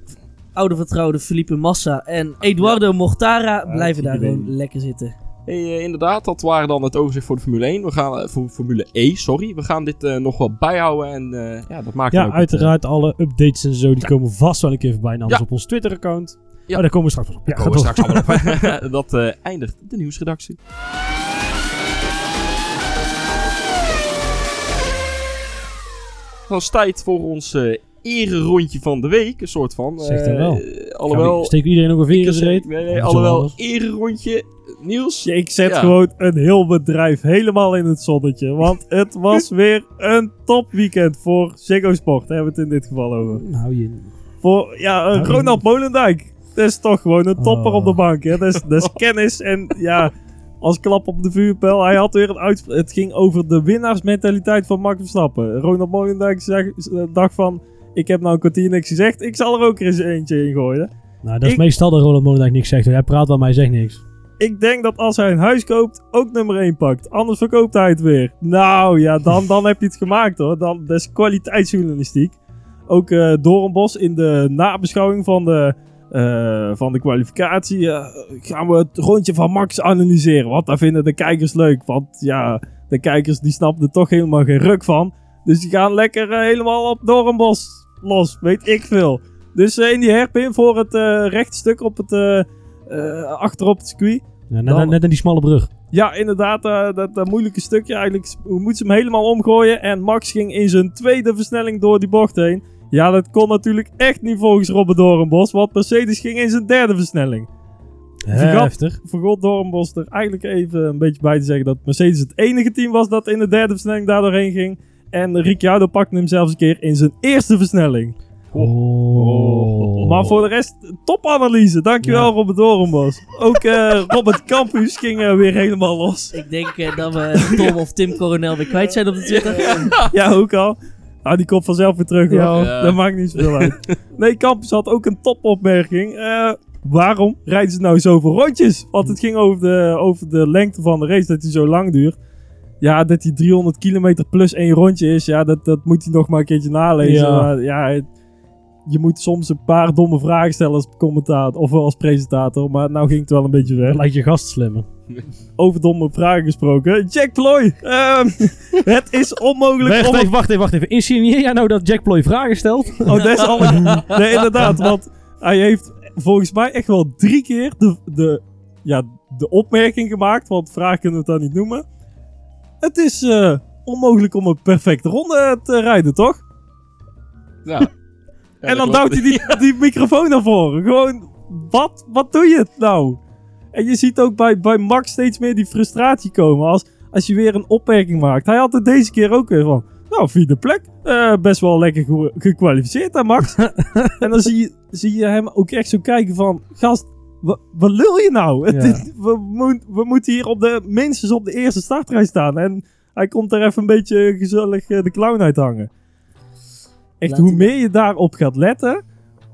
oude vertrouwde Felipe Massa en Eduardo Mortara blijven daar gewoon lekker zitten. Hey, eh, inderdaad, dat waren dan het overzicht voor de Formule 1. We gaan, eh, voor Formule E, sorry. We gaan dit eh, nog wel bijhouden en eh, ja, dat maakt Ja, ook uiteraard. Alle updates en zo, die komen vast wel een keer voorbij. En anders Ja. op ons Twitter-account. Ja. Oh, daar komen we straks op. Ja, Ja, komen we straks allemaal op. dat eh, eindigt de nieuwsredactie. Dan is het tijd voor ons eh ere-rondje van de week, een soort van. Zeg dat Eh, wel. alhoewel... Steken iedereen nog een veer in reet? Nee, alhoewel, ere-rondje. Niels? Ja, ik zet Ja. gewoon een heel bedrijf helemaal in het zonnetje. Want het was weer een topweekend voor Ziggo Sport. Daar hebben we het in dit geval over. Nou, je... Voor, ja, eh, Ronald Molendijk. Dat is toch gewoon een topper Oh. op de bank. Hè? Dat, is, dat is kennis en ja, als klap op de vuurpijl. Hij had weer een uitspraak. Het ging over de winnaarsmentaliteit van Max Verstappen. Ronald Molendijk zeg, dacht van, ik heb nou een kwartier niks gezegd. Ik zal er ook er eens eentje in gooien. Nou, dat is Ik- meestal dat Roland Molendijk niks zegt. Hij praat wel, maar hij zegt niks. Ik denk dat als hij een huis koopt, ook nummer 1 pakt. Anders verkoopt hij het weer. Nou ja, dan, dan heb je het gemaakt hoor. Dan, dat is kwaliteitsjournalistiek. Ook eh Doornbos in de nabeschouwing van de, eh, van de kwalificatie eh, gaan we het rondje van Max analyseren. Want daar vinden de kijkers leuk. Want ja, de kijkers die snappen er toch helemaal geen ruk van. Dus die gaan lekker eh, helemaal op Doornbos los. Weet ik veel. Dus in die herpin voor het rechtstuk op het, achterop het circuit. Ja, net, Dan- net aan die smalle brug. Ja, inderdaad, dat, dat moeilijke stukje. Eigenlijk s- moeten ze hem helemaal omgooien. En Max ging in zijn tweede versnelling door die bocht heen. Ja, dat kon natuurlijk echt niet volgens Robert Doornbos. Want Mercedes ging in zijn derde versnelling. Heftig. Vergot Doornbos er eigenlijk even een beetje bij te zeggen dat Mercedes het enige team was dat in de derde versnelling daar doorheen ging. En Ricciardo pakte hem zelfs een keer in zijn eerste versnelling. Oh. Maar voor de rest, topanalyse. Dankjewel Ja. Robert Doornbos. Ook eh, Robert Campus ging eh, weer helemaal los. Ik denk eh, dat we Tom of Tim Coronel weer kwijt zijn op de Twitter. Ja, ook al. Nou, die komt vanzelf weer terug, hoor. Ja. Dat maakt niet zoveel uit. Nee, Campus had ook een topopmerking. Eh, waarom rijden ze nou zoveel rondjes? Want het ging over de, over de lengte van de race, dat die zo lang duurt. Ja, dat die 300 kilometer plus één rondje is, ja, dat, dat moet hij nog maar een keertje nalezen. Ja. Maar, ja, het- je moet soms een paar domme vragen stellen als commentator, of als presentator. Maar nou ging het wel een beetje weg. Lijkt je gast slimmer. Over domme vragen gesproken. Jack Ploy, ehm, het is onmogelijk Wacht om... even, wacht even, wacht even. Insinueer jij nou dat Jack Ploy vragen stelt? Oh, dat is al Nee, inderdaad. Want hij heeft volgens mij echt wel drie keer de, de, ja, de opmerking gemaakt. Want vraag kunnen we het dan niet noemen. Het is eh, onmogelijk om een perfecte ronde te rijden, toch? Ja. Ja, en dan duwt hij die, die microfoon naar voren. Gewoon, wat, wat doe je nou? En je ziet ook bij, bij Max steeds meer die frustratie komen. Als, als je weer een opmerking maakt. Hij had het deze keer ook weer van. Nou, vierde plek. Eh, best wel lekker ge- gekwalificeerd, hè, Max? en dan zie je, zie je hem ook echt zo kijken van... Gast, wa- wat lul je nou? Ja. we, moet, we moeten hier op de, minstens op de eerste startrij staan. En hij komt er even een beetje gezellig eh, de clown uit hangen. Echt, Laat hoe meer je daarop gaat letten...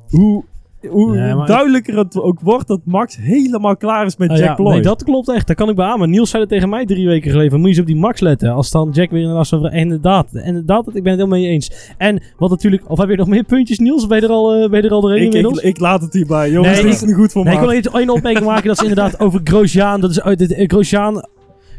Hoe, hoe duidelijker het ook wordt dat Max helemaal klaar is met Ah, Jack ja, Ploy. nee, dat klopt echt. Dat kan ik beamen. Niels zei het tegen mij drie weken geleden. van, Moet je eens op die Max letten. Als dan Jack weer inderdaad zo... Inderdaad, inderdaad, ik ben het helemaal mee eens. En wat natuurlijk... Of heb je nog meer puntjes, Niels? Ben je er al, eh, ben je er al doorheen ik, ik, ik laat het hierbij. Jongens, Nee, dit is niet goed voor Nee, ik wil nog één opmerking maken. Dat is inderdaad over Grosjean. Dat is uit eh, Grosjean...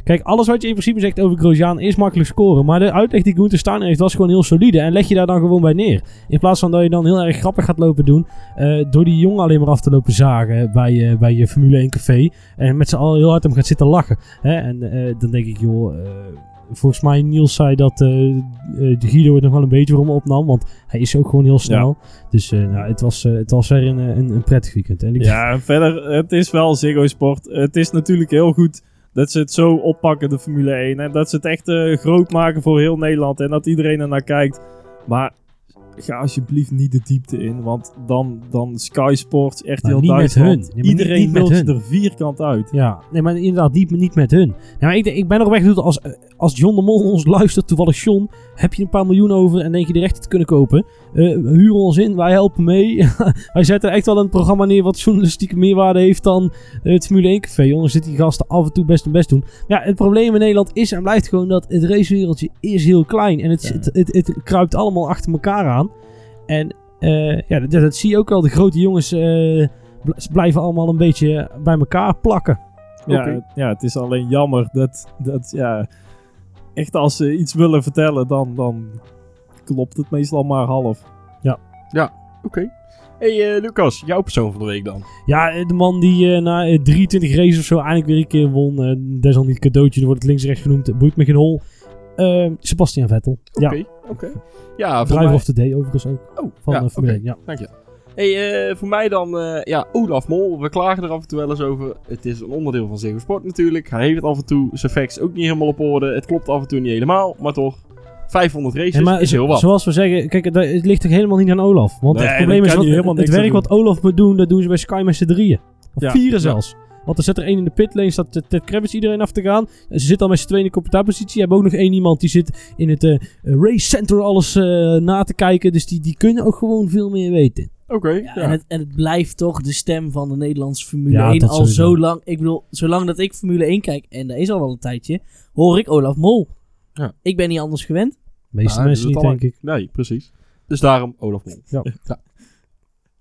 Kijk, alles wat je in principe zegt over Grosjean is makkelijk scoren. Maar de uitleg die Gunther Steiner heeft was gewoon heel solide. En leg je daar dan gewoon bij neer. In plaats van dat je dan heel erg grappig gaat lopen doen. eh, door die jongen alleen maar af te lopen zagen bij, eh, bij je Formule 1 café. En met z'n allen heel hard om gaat zitten lachen. Hè? En eh, dan denk ik, joh... volgens mij Niels zei dat de Guido het nog wel een beetje voor hem opnam. Want hij is ook gewoon heel snel. Dus nou, het, was, eh, het was weer een, een, een prettig weekend. En ik Ja, verder, het is wel Ziggo Sport. Het is natuurlijk heel goed dat ze het zo oppakken, de Formule 1. En dat ze het echt eh, groot maken voor heel Nederland. En dat iedereen er naar kijkt. Maar ga alsjeblieft niet de diepte in. Want dan, dan Sky Sports, RTL Maar niet met Duitsland. hun. Nee, maar niet- iedereen niet met lult je hun. er vierkant uit. Ja, nee, maar inderdaad, niet, niet met hun. Maar ik, ik ben oprecht bedoeld, als, als John de Mol ons luistert, toevallig John, heb je een paar miljoen over en denk je de rechten te kunnen kopen, eh huur ons in, wij helpen mee. wij zetten echt wel een programma neer wat journalistieke meerwaarde heeft dan eh, het Formule 1 café. Jongens, zitten die gasten af en toe best hun best doen. Ja, het probleem in Nederland is en blijft gewoon dat het racewereldje is heel klein en het, Ja. het, het, het kruipt allemaal achter elkaar aan. En eh, ja, dat, dat zie je ook wel, de grote jongens bl- blijven allemaal een beetje bij elkaar plakken. Ja, ja, het is alleen jammer dat, dat ja, echt als ze iets willen vertellen, dan, dan klopt het meestal maar half. Oké. Hey eh, Lucas, jouw persoon van de week dan? Ja, eh, de man die eh, na eh, 23 races of zo eindelijk weer een keer won. eh desalniet cadeautje, er wordt het links-rechts genoemd. Boeit me geen hol. Sebastian Vettel. Oké, Ja, oké. Ja, driver mij... of the day overigens ook. Oh, Van ja, Formule oké. 1, ja. Dank je. Hey, eh, voor mij dan, eh, ja, Olaf Mol. We klagen er af en toe wel eens over. Het is een onderdeel van Ziggo Sport natuurlijk. Hij heeft het af en toe, zijn facts ook niet helemaal op orde. Het klopt af en toe niet helemaal, maar toch. 500 races Ja, maar is heel wat. zoals we zeggen, kijk, het ligt toch helemaal niet aan Olaf. Want Nee, het probleem is, wat, het werk wat Olaf moet doen, dat doen ze bij Sky met z'n drieën. Of Ja, vieren ja. zelfs. Want er zit er één in de pitlane, staat Ted- Kravitz iedereen af te gaan. En ze zitten al met z'n tweeën in de commentaarpositie. Je hebt ook nog één iemand die zit in het eh, race center alles na te kijken. Dus die, die kunnen ook gewoon veel meer weten. Oké, Ja, ja. En, het, en het blijft toch de stem van de Nederlandse Formule Ja, 1 dat al sowieso. zo lang. Ik bedoel, zolang dat ik Formule 1 kijk, en dat is al wel een tijdje, hoor ik Olaf Mol. Ja. Ik ben niet anders gewend. De meeste Ah, mensen niet, denk ik. Nee, precies. Dus daarom Olaf Mol. Ja.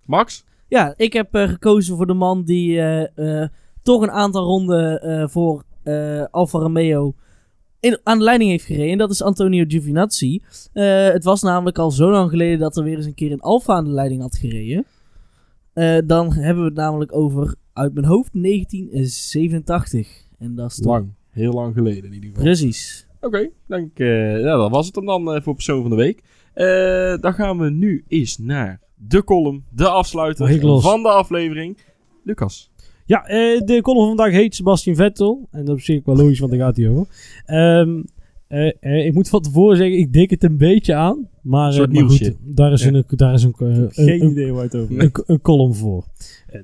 Max? Ja, ik heb eh, gekozen voor de man die eh, eh, toch een aantal ronden eh, voor eh, Alfa Romeo in, aan de leiding heeft gereden. En dat is Antonio Giovinazzi. Eh, het was namelijk al zo lang geleden dat er weer eens een keer een Alfa aan de leiding had gereden. Eh, dan hebben we het namelijk over, uit mijn hoofd, 1987. En dat is toch... Lang. Heel lang geleden in ieder geval. Precies. Oké, denk, eh, ja, dat was het hem dan eh, voor persoon van de week. Eh, dan gaan we nu eens naar de column, de afsluiter van de aflevering. Lucas. Ja, eh, de column van vandaag heet Sebastian Vettel. En dat is op zich wel logisch, want daar gaat hij over. Ehm, eh, eh, ik moet van tevoren zeggen, ik dik het een beetje aan. Maar, eh, goed, daar is, Ja. een, daar is een, een, Geen een, idee waar het over een, een column voor.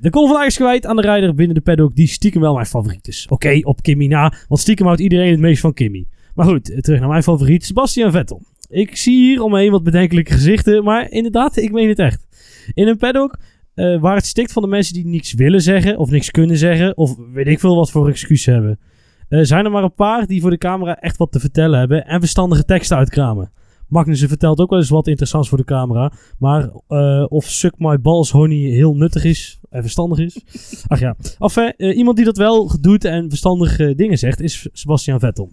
De column vandaag is gewijd aan de rijder binnen de paddock die stiekem wel mijn favoriet is. Oké, op Kimmy na, want stiekem houdt iedereen het meest van Kimmy. Maar goed, terug naar mijn favoriet, Sebastian Vettel. Ik zie hier omheen wat bedenkelijke gezichten, maar inderdaad, ik meen het echt. In een paddock eh, waar het stikt van de mensen die niks willen zeggen of niks kunnen zeggen of weet ik veel wat voor excuus hebben. Eh, zijn er maar een paar die voor de camera echt wat te vertellen hebben en verstandige teksten uitkramen. Magnussen vertelt ook wel eens wat interessants voor de camera. Maar eh, of Suck My Balls Honey heel nuttig is en verstandig is. Ach ja. Enfin, eh, iemand die dat wel doet en verstandige dingen zegt is Sebastian Vettel.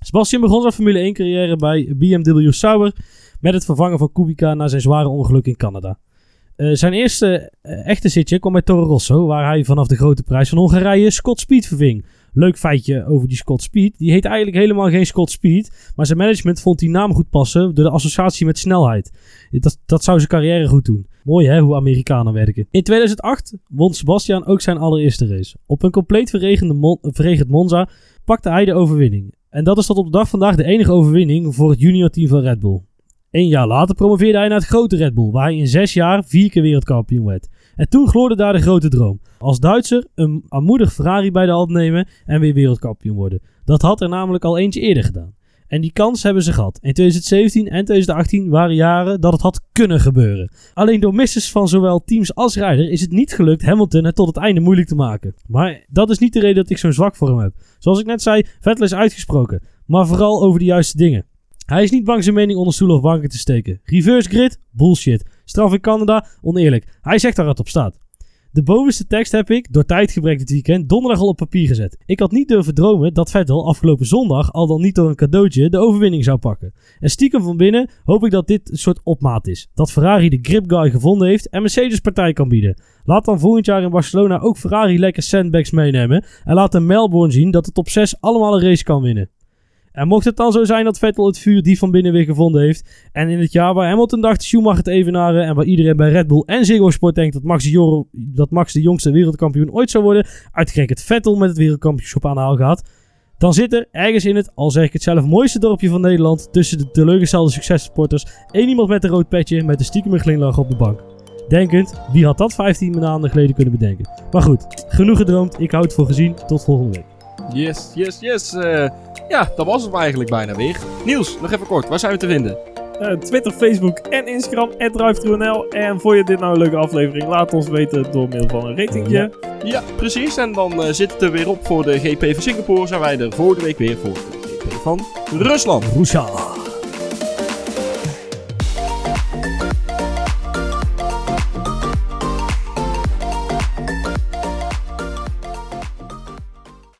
Sebastian begon zijn Formule 1 carrière bij BMW Sauber met het vervangen van Kubica na zijn zware ongeluk in Canada. Eh, zijn eerste eh, echte zitje kwam bij Toro Rosso, waar hij vanaf de grote prijs van Hongarije Scott Speed verving. Leuk feitje over die Scott Speed. Die heet eigenlijk helemaal geen Scott Speed, maar zijn management vond die naam goed passen door de associatie met snelheid. Dat, dat zou zijn carrière goed doen. Mooi hè, hoe Amerikanen werken. In 2008 won Sebastian ook zijn allereerste race. Op een compleet verregende verregend Monza pakte hij de overwinning. En dat is tot op de dag vandaag de enige overwinning voor het juniorteam van Red Bull. Eén jaar later promoveerde hij naar het grote Red Bull, waar hij in zes jaar vier keer wereldkampioen werd. En toen gloorde daar de grote droom. Als Duitser een aanmoedig Ferrari bij de hand nemen en weer wereldkampioen worden. Dat had er namelijk al eentje eerder gedaan. En die kans hebben ze gehad. In 2017 en 2018 waren jaren dat het had kunnen gebeuren. Alleen door misses van zowel teams als rijder is het niet gelukt Hamilton het tot het einde moeilijk te maken. Maar dat is niet de reden dat ik zo'n zwak voor hem heb. Zoals ik net zei, Vettel is uitgesproken. Maar vooral over de juiste dingen. Hij is niet bang zijn mening onder stoelen of banken te steken. Reverse grid? Bullshit. Straf in Canada? Oneerlijk. Hij zegt waar het op staat. De bovenste tekst heb ik, door tijdgebrek dit weekend, donderdag al op papier gezet. Ik had niet durven dromen dat Vettel afgelopen zondag, al dan niet door een cadeautje, de overwinning zou pakken. En stiekem van binnen hoop ik dat dit een soort opmaat is. Dat Ferrari de grip guy gevonden heeft en Mercedes partij kan bieden. Laat dan volgend jaar in Barcelona ook Ferrari lekker sandbags meenemen. En laat in Melbourne zien dat het op 6 allemaal een race kan winnen. En mocht het dan zo zijn dat Vettel het vuur diep van binnen weer gevonden heeft. En in het jaar waar Hamilton dacht Schumacher te evenaren. En waar iedereen bij Red Bull en Ziggo Sport denkt dat Max, Jor- dat Max de jongste wereldkampioen ooit zou worden. Uitgerekend Vettel met het wereldkampioenschap aan de. Dan zit er ergens in het, al zeg ik het zelf, mooiste dorpje van Nederland, tussen de teleurgestelde successporters, één iemand met een rood petje met een stiekem glimlach op de bank. Denkend, wie had dat 15 maanden geleden kunnen bedenken? Maar goed, genoeg gedroomd, ik hou het voor gezien, tot volgende week. Yes, yes, yes. eh, ja, dat was het eigenlijk bijna weer. Niels, nog even kort. Waar zijn we te vinden? Eh, Twitter, Facebook en Instagram, @drive2nl. En vond je dit nou een leuke aflevering? Laat ons weten door middel van een ratingje. Ja, precies. En dan eh, zit het er weer op voor de GP van Singapore. Zijn wij er volgende week weer voor de GP van Rusland. Roesja.